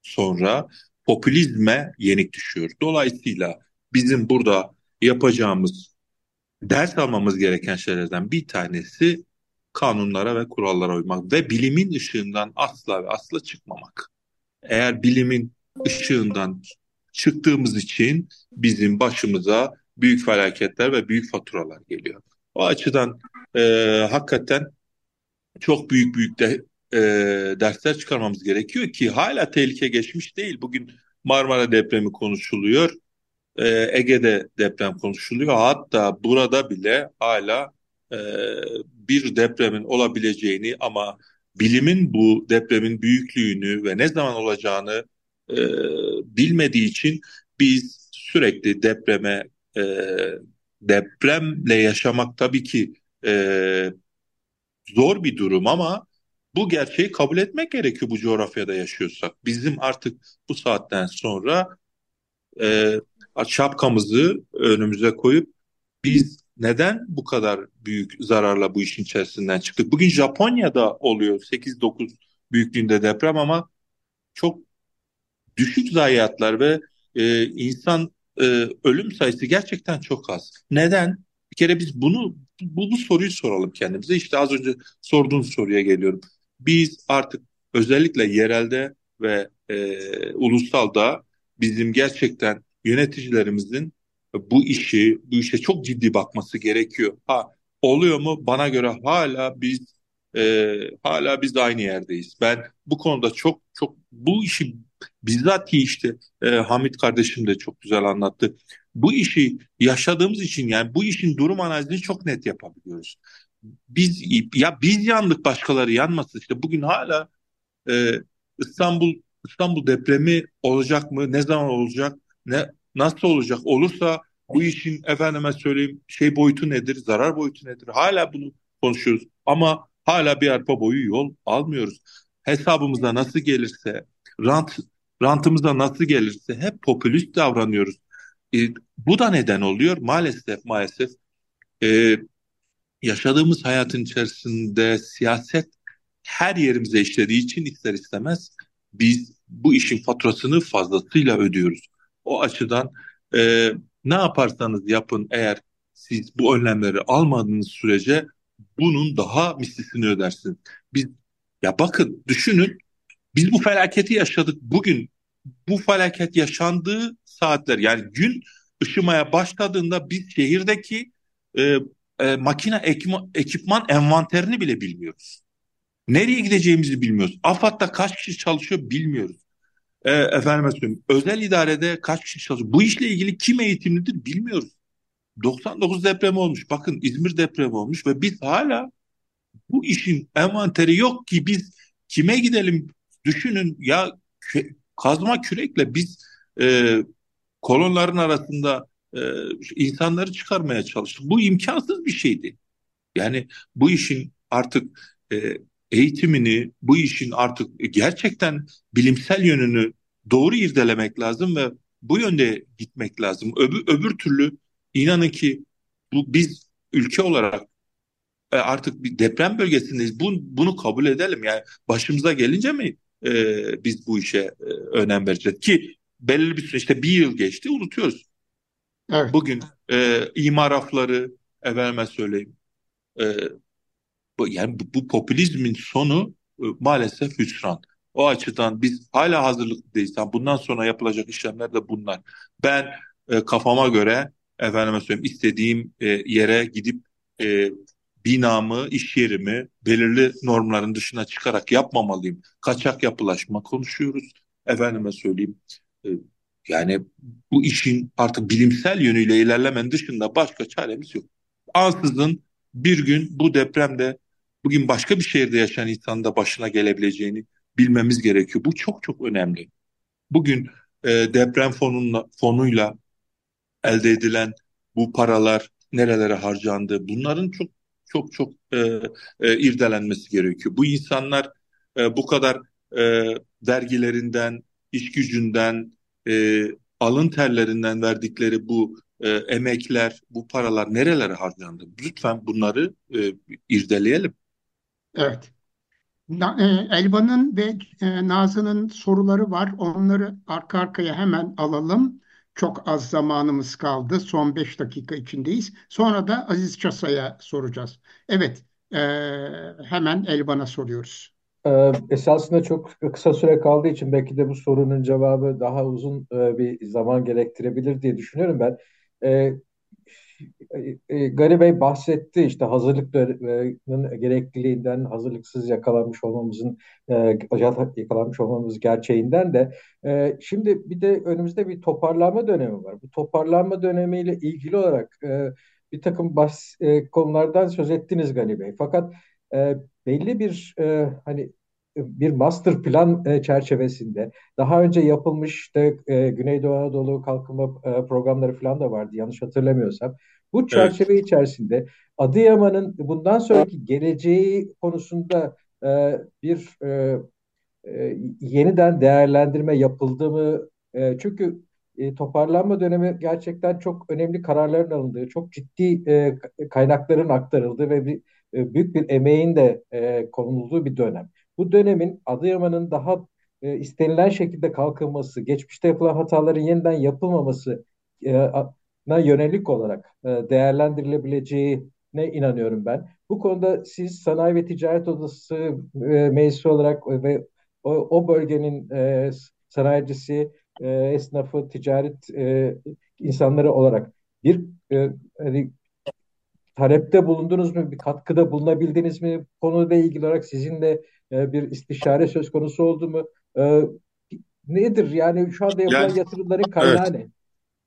sonra popülizme yenik düşüyor. Dolayısıyla bizim burada yapacağımız, ders almamız gereken şeylerden bir tanesi kanunlara ve kurallara uymak ve bilimin ışığından asla ve asla çıkmamak. Eğer bilimin ışığından çıktığımız için bizim başımıza büyük felaketler ve büyük faturalar geliyor. O açıdan e, hakikaten çok büyük büyük de e, dersler çıkarmamız gerekiyor ki hala tehlike geçmiş değil. Bugün Marmara depremi konuşuluyor. E, Ege'de deprem konuşuluyor. Hatta burada bile hala e, bir depremin olabileceğini ama bilimin bu depremin büyüklüğünü ve ne zaman olacağını e, bilmediği için biz sürekli depreme e, depremle yaşamak tabii ki e, zor bir durum ama bu gerçeği kabul etmek gerekiyor bu coğrafyada yaşıyorsak. Bizim artık bu saatten sonra e, şapkamızı önümüze koyup biz neden bu kadar büyük zararla bu işin içerisinden çıktık? Bugün Japonya'da oluyor 8-9 büyüklüğünde deprem ama çok düşük zayiatlar ve e, insan e, ölüm sayısı gerçekten çok az. Neden? Bir kere biz bunu bu, bu soruyu soralım kendimize. İşte az önce sorduğun soruya geliyorum. Biz artık özellikle yerelde ve e, ulusalda bizim gerçekten yöneticilerimizin bu işi, bu işe çok ciddi bakması gerekiyor. Ha oluyor mu? Bana göre hala biz e, hala biz aynı yerdeyiz. Ben bu konuda çok çok bu işi bizzat ki işte e, Hamit kardeşim de çok güzel anlattı. Bu işi yaşadığımız için yani bu işin durum analizini çok net yapabiliyoruz. Biz ya biz yandık başkaları yanmasın. İşte bugün hala e, İstanbul İstanbul depremi olacak mı? Ne zaman olacak? Ne nasıl olacak? Olursa bu işin efendime söyleyeyim şey boyutu nedir? Zarar boyutu nedir? Hala bunu konuşuyoruz. Ama hala bir arpa boyu yol almıyoruz. Hesabımıza nasıl gelirse, rant rantımıza nasıl gelirse hep popülist davranıyoruz. E, bu da neden oluyor? Maalesef maalesef e, yaşadığımız hayatın içerisinde siyaset her yerimize işlediği için ister istemez biz bu işin faturasını fazlasıyla ödüyoruz. O açıdan e, ne yaparsanız yapın eğer siz bu önlemleri almadığınız sürece bunun daha mislisini ödersiniz. Biz Ya bakın düşünün biz bu felaketi yaşadık. Bugün bu felaket yaşandığı saatler yani gün ışımaya başladığında biz şehirdeki e, e, makine ekipman, ekipman envanterini bile bilmiyoruz. Nereye gideceğimizi bilmiyoruz. AFAD'da kaç kişi çalışıyor bilmiyoruz. E, efendime söyleyeyim. Özel idarede kaç kişi çalışıyor. Bu işle ilgili kim eğitimlidir bilmiyoruz. 99 depremi olmuş. Bakın İzmir depremi olmuş ve biz hala bu işin envanteri yok ki biz kime gidelim düşünün ya kazma kürekle biz e, kolonların arasında e, insanları çıkarmaya çalıştık. Bu imkansız bir şeydi. Yani bu işin artık e, eğitimini, bu işin artık gerçekten bilimsel yönünü doğru irdelemek lazım ve bu yönde gitmek lazım. Öbür, öbür türlü inanın ki bu biz ülke olarak e, artık bir deprem bölgesindeyiz. Bunu, bunu kabul edelim. Yani başımıza gelince mi e, biz bu işe e, önem vereceğiz? Ki belirli bir süre işte bir yıl geçti unutuyoruz. Evet. Bugün e, imar rafları efendime söyleyeyim e, bu, yani bu, bu popülizmin sonu e, maalesef hüsran. O açıdan biz hala hazırlıklıyız. Yani bundan sonra yapılacak işlemler de bunlar. Ben e, kafama göre efendime söyleyeyim istediğim e, yere gidip e, binamı, iş yerimi belirli normların dışına çıkarak yapmamalıyım. Kaçak yapılaşma konuşuyoruz. Efendime söyleyeyim. E, yani bu işin artık bilimsel yönüyle ilerlemenin dışında başka çaremiz yok. Ansızın bir gün bu depremde bugün başka bir şehirde yaşayan insanın da başına gelebileceğini bilmemiz gerekiyor. Bu çok çok önemli. Bugün e, deprem fonunla, fonuyla elde edilen bu paralar nerelere harcandı? Bunların çok çok çok e, e, irdelenmesi gerekiyor. Bu insanlar e, bu kadar e, vergilerinden, iş gücünden, e, alın terlerinden verdikleri bu e, emekler, bu paralar nerelere harcandı? Lütfen bunları e, irdeleyelim. Evet. E, Elvan'ın ve e, Nazan'ın soruları var. Onları arka arkaya hemen alalım. Çok az zamanımız kaldı. Son 5 dakika içindeyiz. Sonra da Aziz Çasa'ya soracağız. Evet, e, hemen Elvan'a soruyoruz. Ee, esasında çok kısa süre kaldığı için belki de bu sorunun cevabı daha uzun e, bir zaman gerektirebilir diye düşünüyorum ben. E, e, Gari Bey bahsetti işte hazırlıkların gerekliliğinden, hazırlıksız yakalanmış olmamızın, e, yakalanmış olmamız gerçeğinden de e, şimdi bir de önümüzde bir toparlanma dönemi var. Bu toparlanma dönemiyle ilgili olarak e, bir takım bas, e, konulardan söz ettiniz Gani Bey. Fakat e, belli bir e, hani bir master plan e, çerçevesinde daha önce yapılmış işte e, Güneydoğu Anadolu kalkınma e, programları falan da vardı yanlış hatırlamıyorsam. Bu çerçeve evet. içerisinde Adıyaman'ın bundan sonraki geleceği konusunda bir yeniden değerlendirme yapıldı mı? Çünkü toparlanma dönemi gerçekten çok önemli kararların alındığı, çok ciddi kaynakların aktarıldığı ve bir, büyük bir emeğin de konulduğu bir dönem. Bu dönemin Adıyaman'ın daha e, istenilen şekilde kalkınması, geçmişte yapılan hataların yeniden yapılmaması e, na yönelik olarak e, değerlendirilebileceğine inanıyorum ben. Bu konuda siz Sanayi ve Ticaret Odası e, meclisi olarak ve o, o bölgenin e, sanayicisi, e, esnafı, ticaret e, insanları olarak bir e, hani, talepte bulundunuz mu, bir katkıda bulunabildiniz mi? Konuyla ilgili olarak sizinle e, bir istişare söz konusu oldu mu? E, nedir yani şu anda yapılan yani, yatırımların kaynağı evet. ne?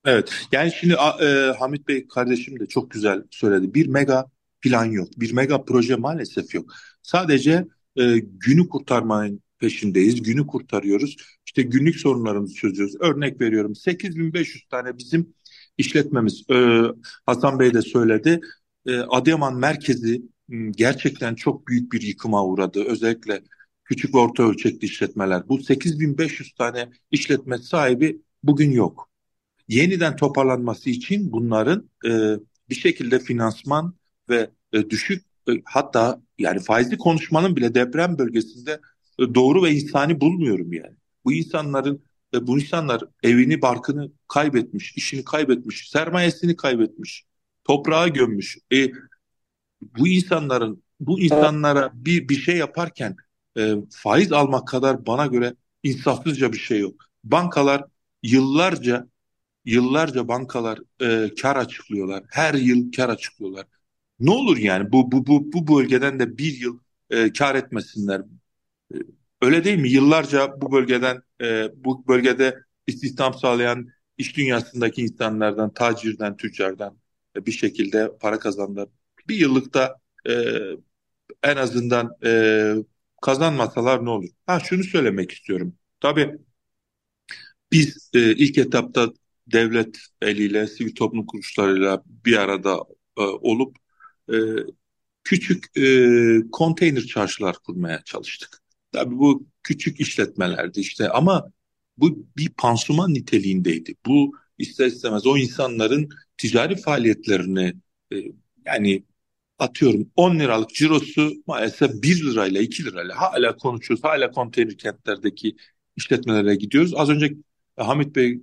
Evet. Yani şimdi e, Hamit Bey kardeşim de çok güzel söyledi. Bir mega plan yok. Bir mega proje maalesef yok. Sadece e, günü kurtarmanın peşindeyiz. Günü kurtarıyoruz. İşte günlük sorunlarımızı çözüyoruz. Örnek veriyorum 8500 tane bizim işletmemiz. E, Hasan Bey de söyledi. E, Adıyaman merkezi gerçekten çok büyük bir yıkıma uğradı. Özellikle küçük ve orta ölçekli işletmeler. Bu 8500 tane işletme sahibi bugün yok yeniden toparlanması için bunların e, bir şekilde finansman ve e, düşük e, hatta yani faizli konuşmanın bile deprem bölgesinde e, doğru ve insani bulmuyorum yani. Bu insanların e, bu insanlar evini barkını kaybetmiş, işini kaybetmiş, sermayesini kaybetmiş, toprağa gömmüş. E, bu insanların bu insanlara bir bir şey yaparken e, faiz almak kadar bana göre insafsızca bir şey yok. Bankalar yıllarca yıllarca bankalar e, kar açıklıyorlar. Her yıl kar açıklıyorlar. Ne olur yani bu bu bu bu bölgeden de bir yıl e, kar etmesinler. E, öyle değil mi? Yıllarca bu bölgeden e, bu bölgede istihdam sağlayan iş dünyasındaki insanlardan, tacirden, tüccardan e, bir şekilde para kazandılar. Bir yıllıkta e, en azından e, kazanmasalar ne olur? Ha şunu söylemek istiyorum. Tabii biz e, ilk etapta devlet eliyle, sivil toplum kuruluşlarıyla bir arada e, olup e, küçük e, konteyner çarşılar kurmaya çalıştık. Tabii bu küçük işletmelerdi işte ama bu bir pansuman niteliğindeydi. Bu ister istemez o insanların ticari faaliyetlerini e, yani atıyorum 10 liralık cirosu maalesef 1 lirayla 2 lirayla hala konuşuyoruz. Hala konteyner kentlerdeki işletmelere gidiyoruz. Az önce Hamit Bey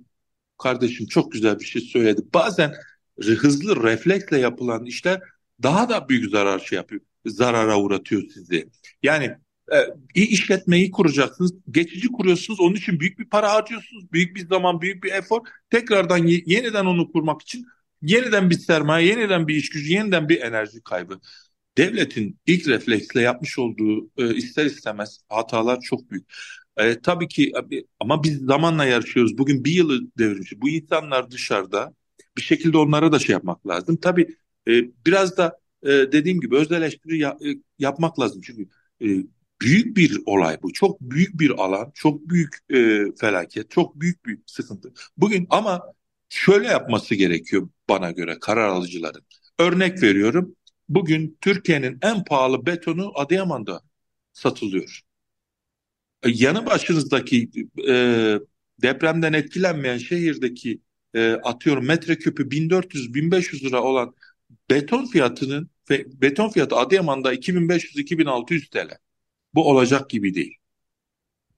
kardeşim çok güzel bir şey söyledi. Bazen hızlı refleksle yapılan işler daha da büyük zarar şey yapıyor. Zarara uğratıyor sizi. Yani e, işletmeyi kuracaksınız. Geçici kuruyorsunuz. Onun için büyük bir para harcıyorsunuz. Büyük bir zaman, büyük bir efor. Tekrardan yeniden onu kurmak için yeniden bir sermaye, yeniden bir iş gücü, yeniden bir enerji kaybı. Devletin ilk refleksle yapmış olduğu e, ister istemez hatalar çok büyük. E, tabii ki ama biz zamanla yarışıyoruz. Bugün bir yılı devirmiş. Bu insanlar dışarıda bir şekilde onlara da şey yapmak lazım. Tabii e, biraz da e, dediğim gibi öz eleştiri ya, e, yapmak lazım. Çünkü e, büyük bir olay bu. Çok büyük bir alan, çok büyük e, felaket, çok büyük bir sıkıntı. Bugün ama şöyle yapması gerekiyor bana göre karar alıcıların. Örnek veriyorum. Bugün Türkiye'nin en pahalı betonu Adıyaman'da satılıyor. E, yanı başınızdaki e, depremden etkilenmeyen şehirdeki e, atıyorum metreküpü 1400-1500 lira olan beton fiyatının beton fiyatı Adıyaman'da 2500-2600 TL. Bu olacak gibi değil.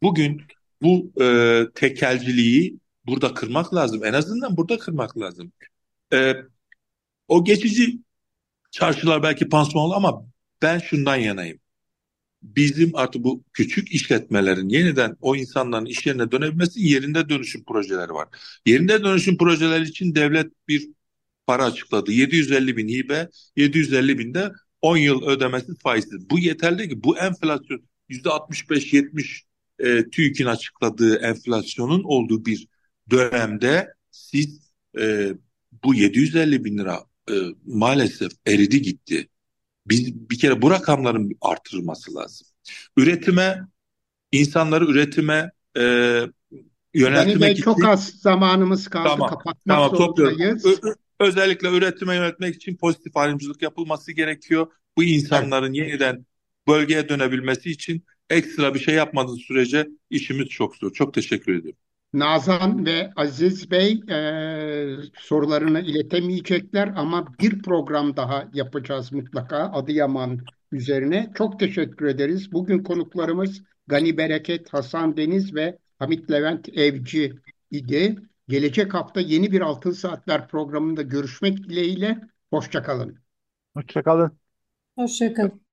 Bugün bu e, tekelciliği burada kırmak lazım. En azından burada kırmak lazım. E, o geçici çarşılar belki pansumanlı ama ben şundan yanayım bizim artık bu küçük işletmelerin yeniden o insanların iş yerine dönebilmesi yerinde dönüşüm projeleri var. Yerinde dönüşüm projeleri için devlet bir para açıkladı. 750 bin hibe, 750 bin de 10 yıl ödemesi faizsiz. Bu yeterli ki bu enflasyon %65-70 e, TÜİK'in açıkladığı enflasyonun olduğu bir dönemde siz e, bu 750 bin lira e, maalesef eridi gitti. Biz bir kere bu rakamların artırılması lazım. Üretime, insanları üretime e, yöneltmek için... çok az zamanımız kaldı. Tamam, Kapatmak tamam, zorundayız. Özellikle üretime yönetmek için pozitif ayrımcılık yapılması gerekiyor. Bu insanların evet. yeniden bölgeye dönebilmesi için ekstra bir şey yapmadığı sürece işimiz çok zor. Çok teşekkür ediyorum. Nazan ve Aziz Bey e, sorularını iletemeyecekler ama bir program daha yapacağız mutlaka Adıyaman üzerine. Çok teşekkür ederiz. Bugün konuklarımız Gani Bereket, Hasan Deniz ve Hamit Levent Evci idi. Gelecek hafta yeni bir Altın Saatler programında görüşmek dileğiyle. Hoşçakalın. Hoşçakalın. Hoşçakalın.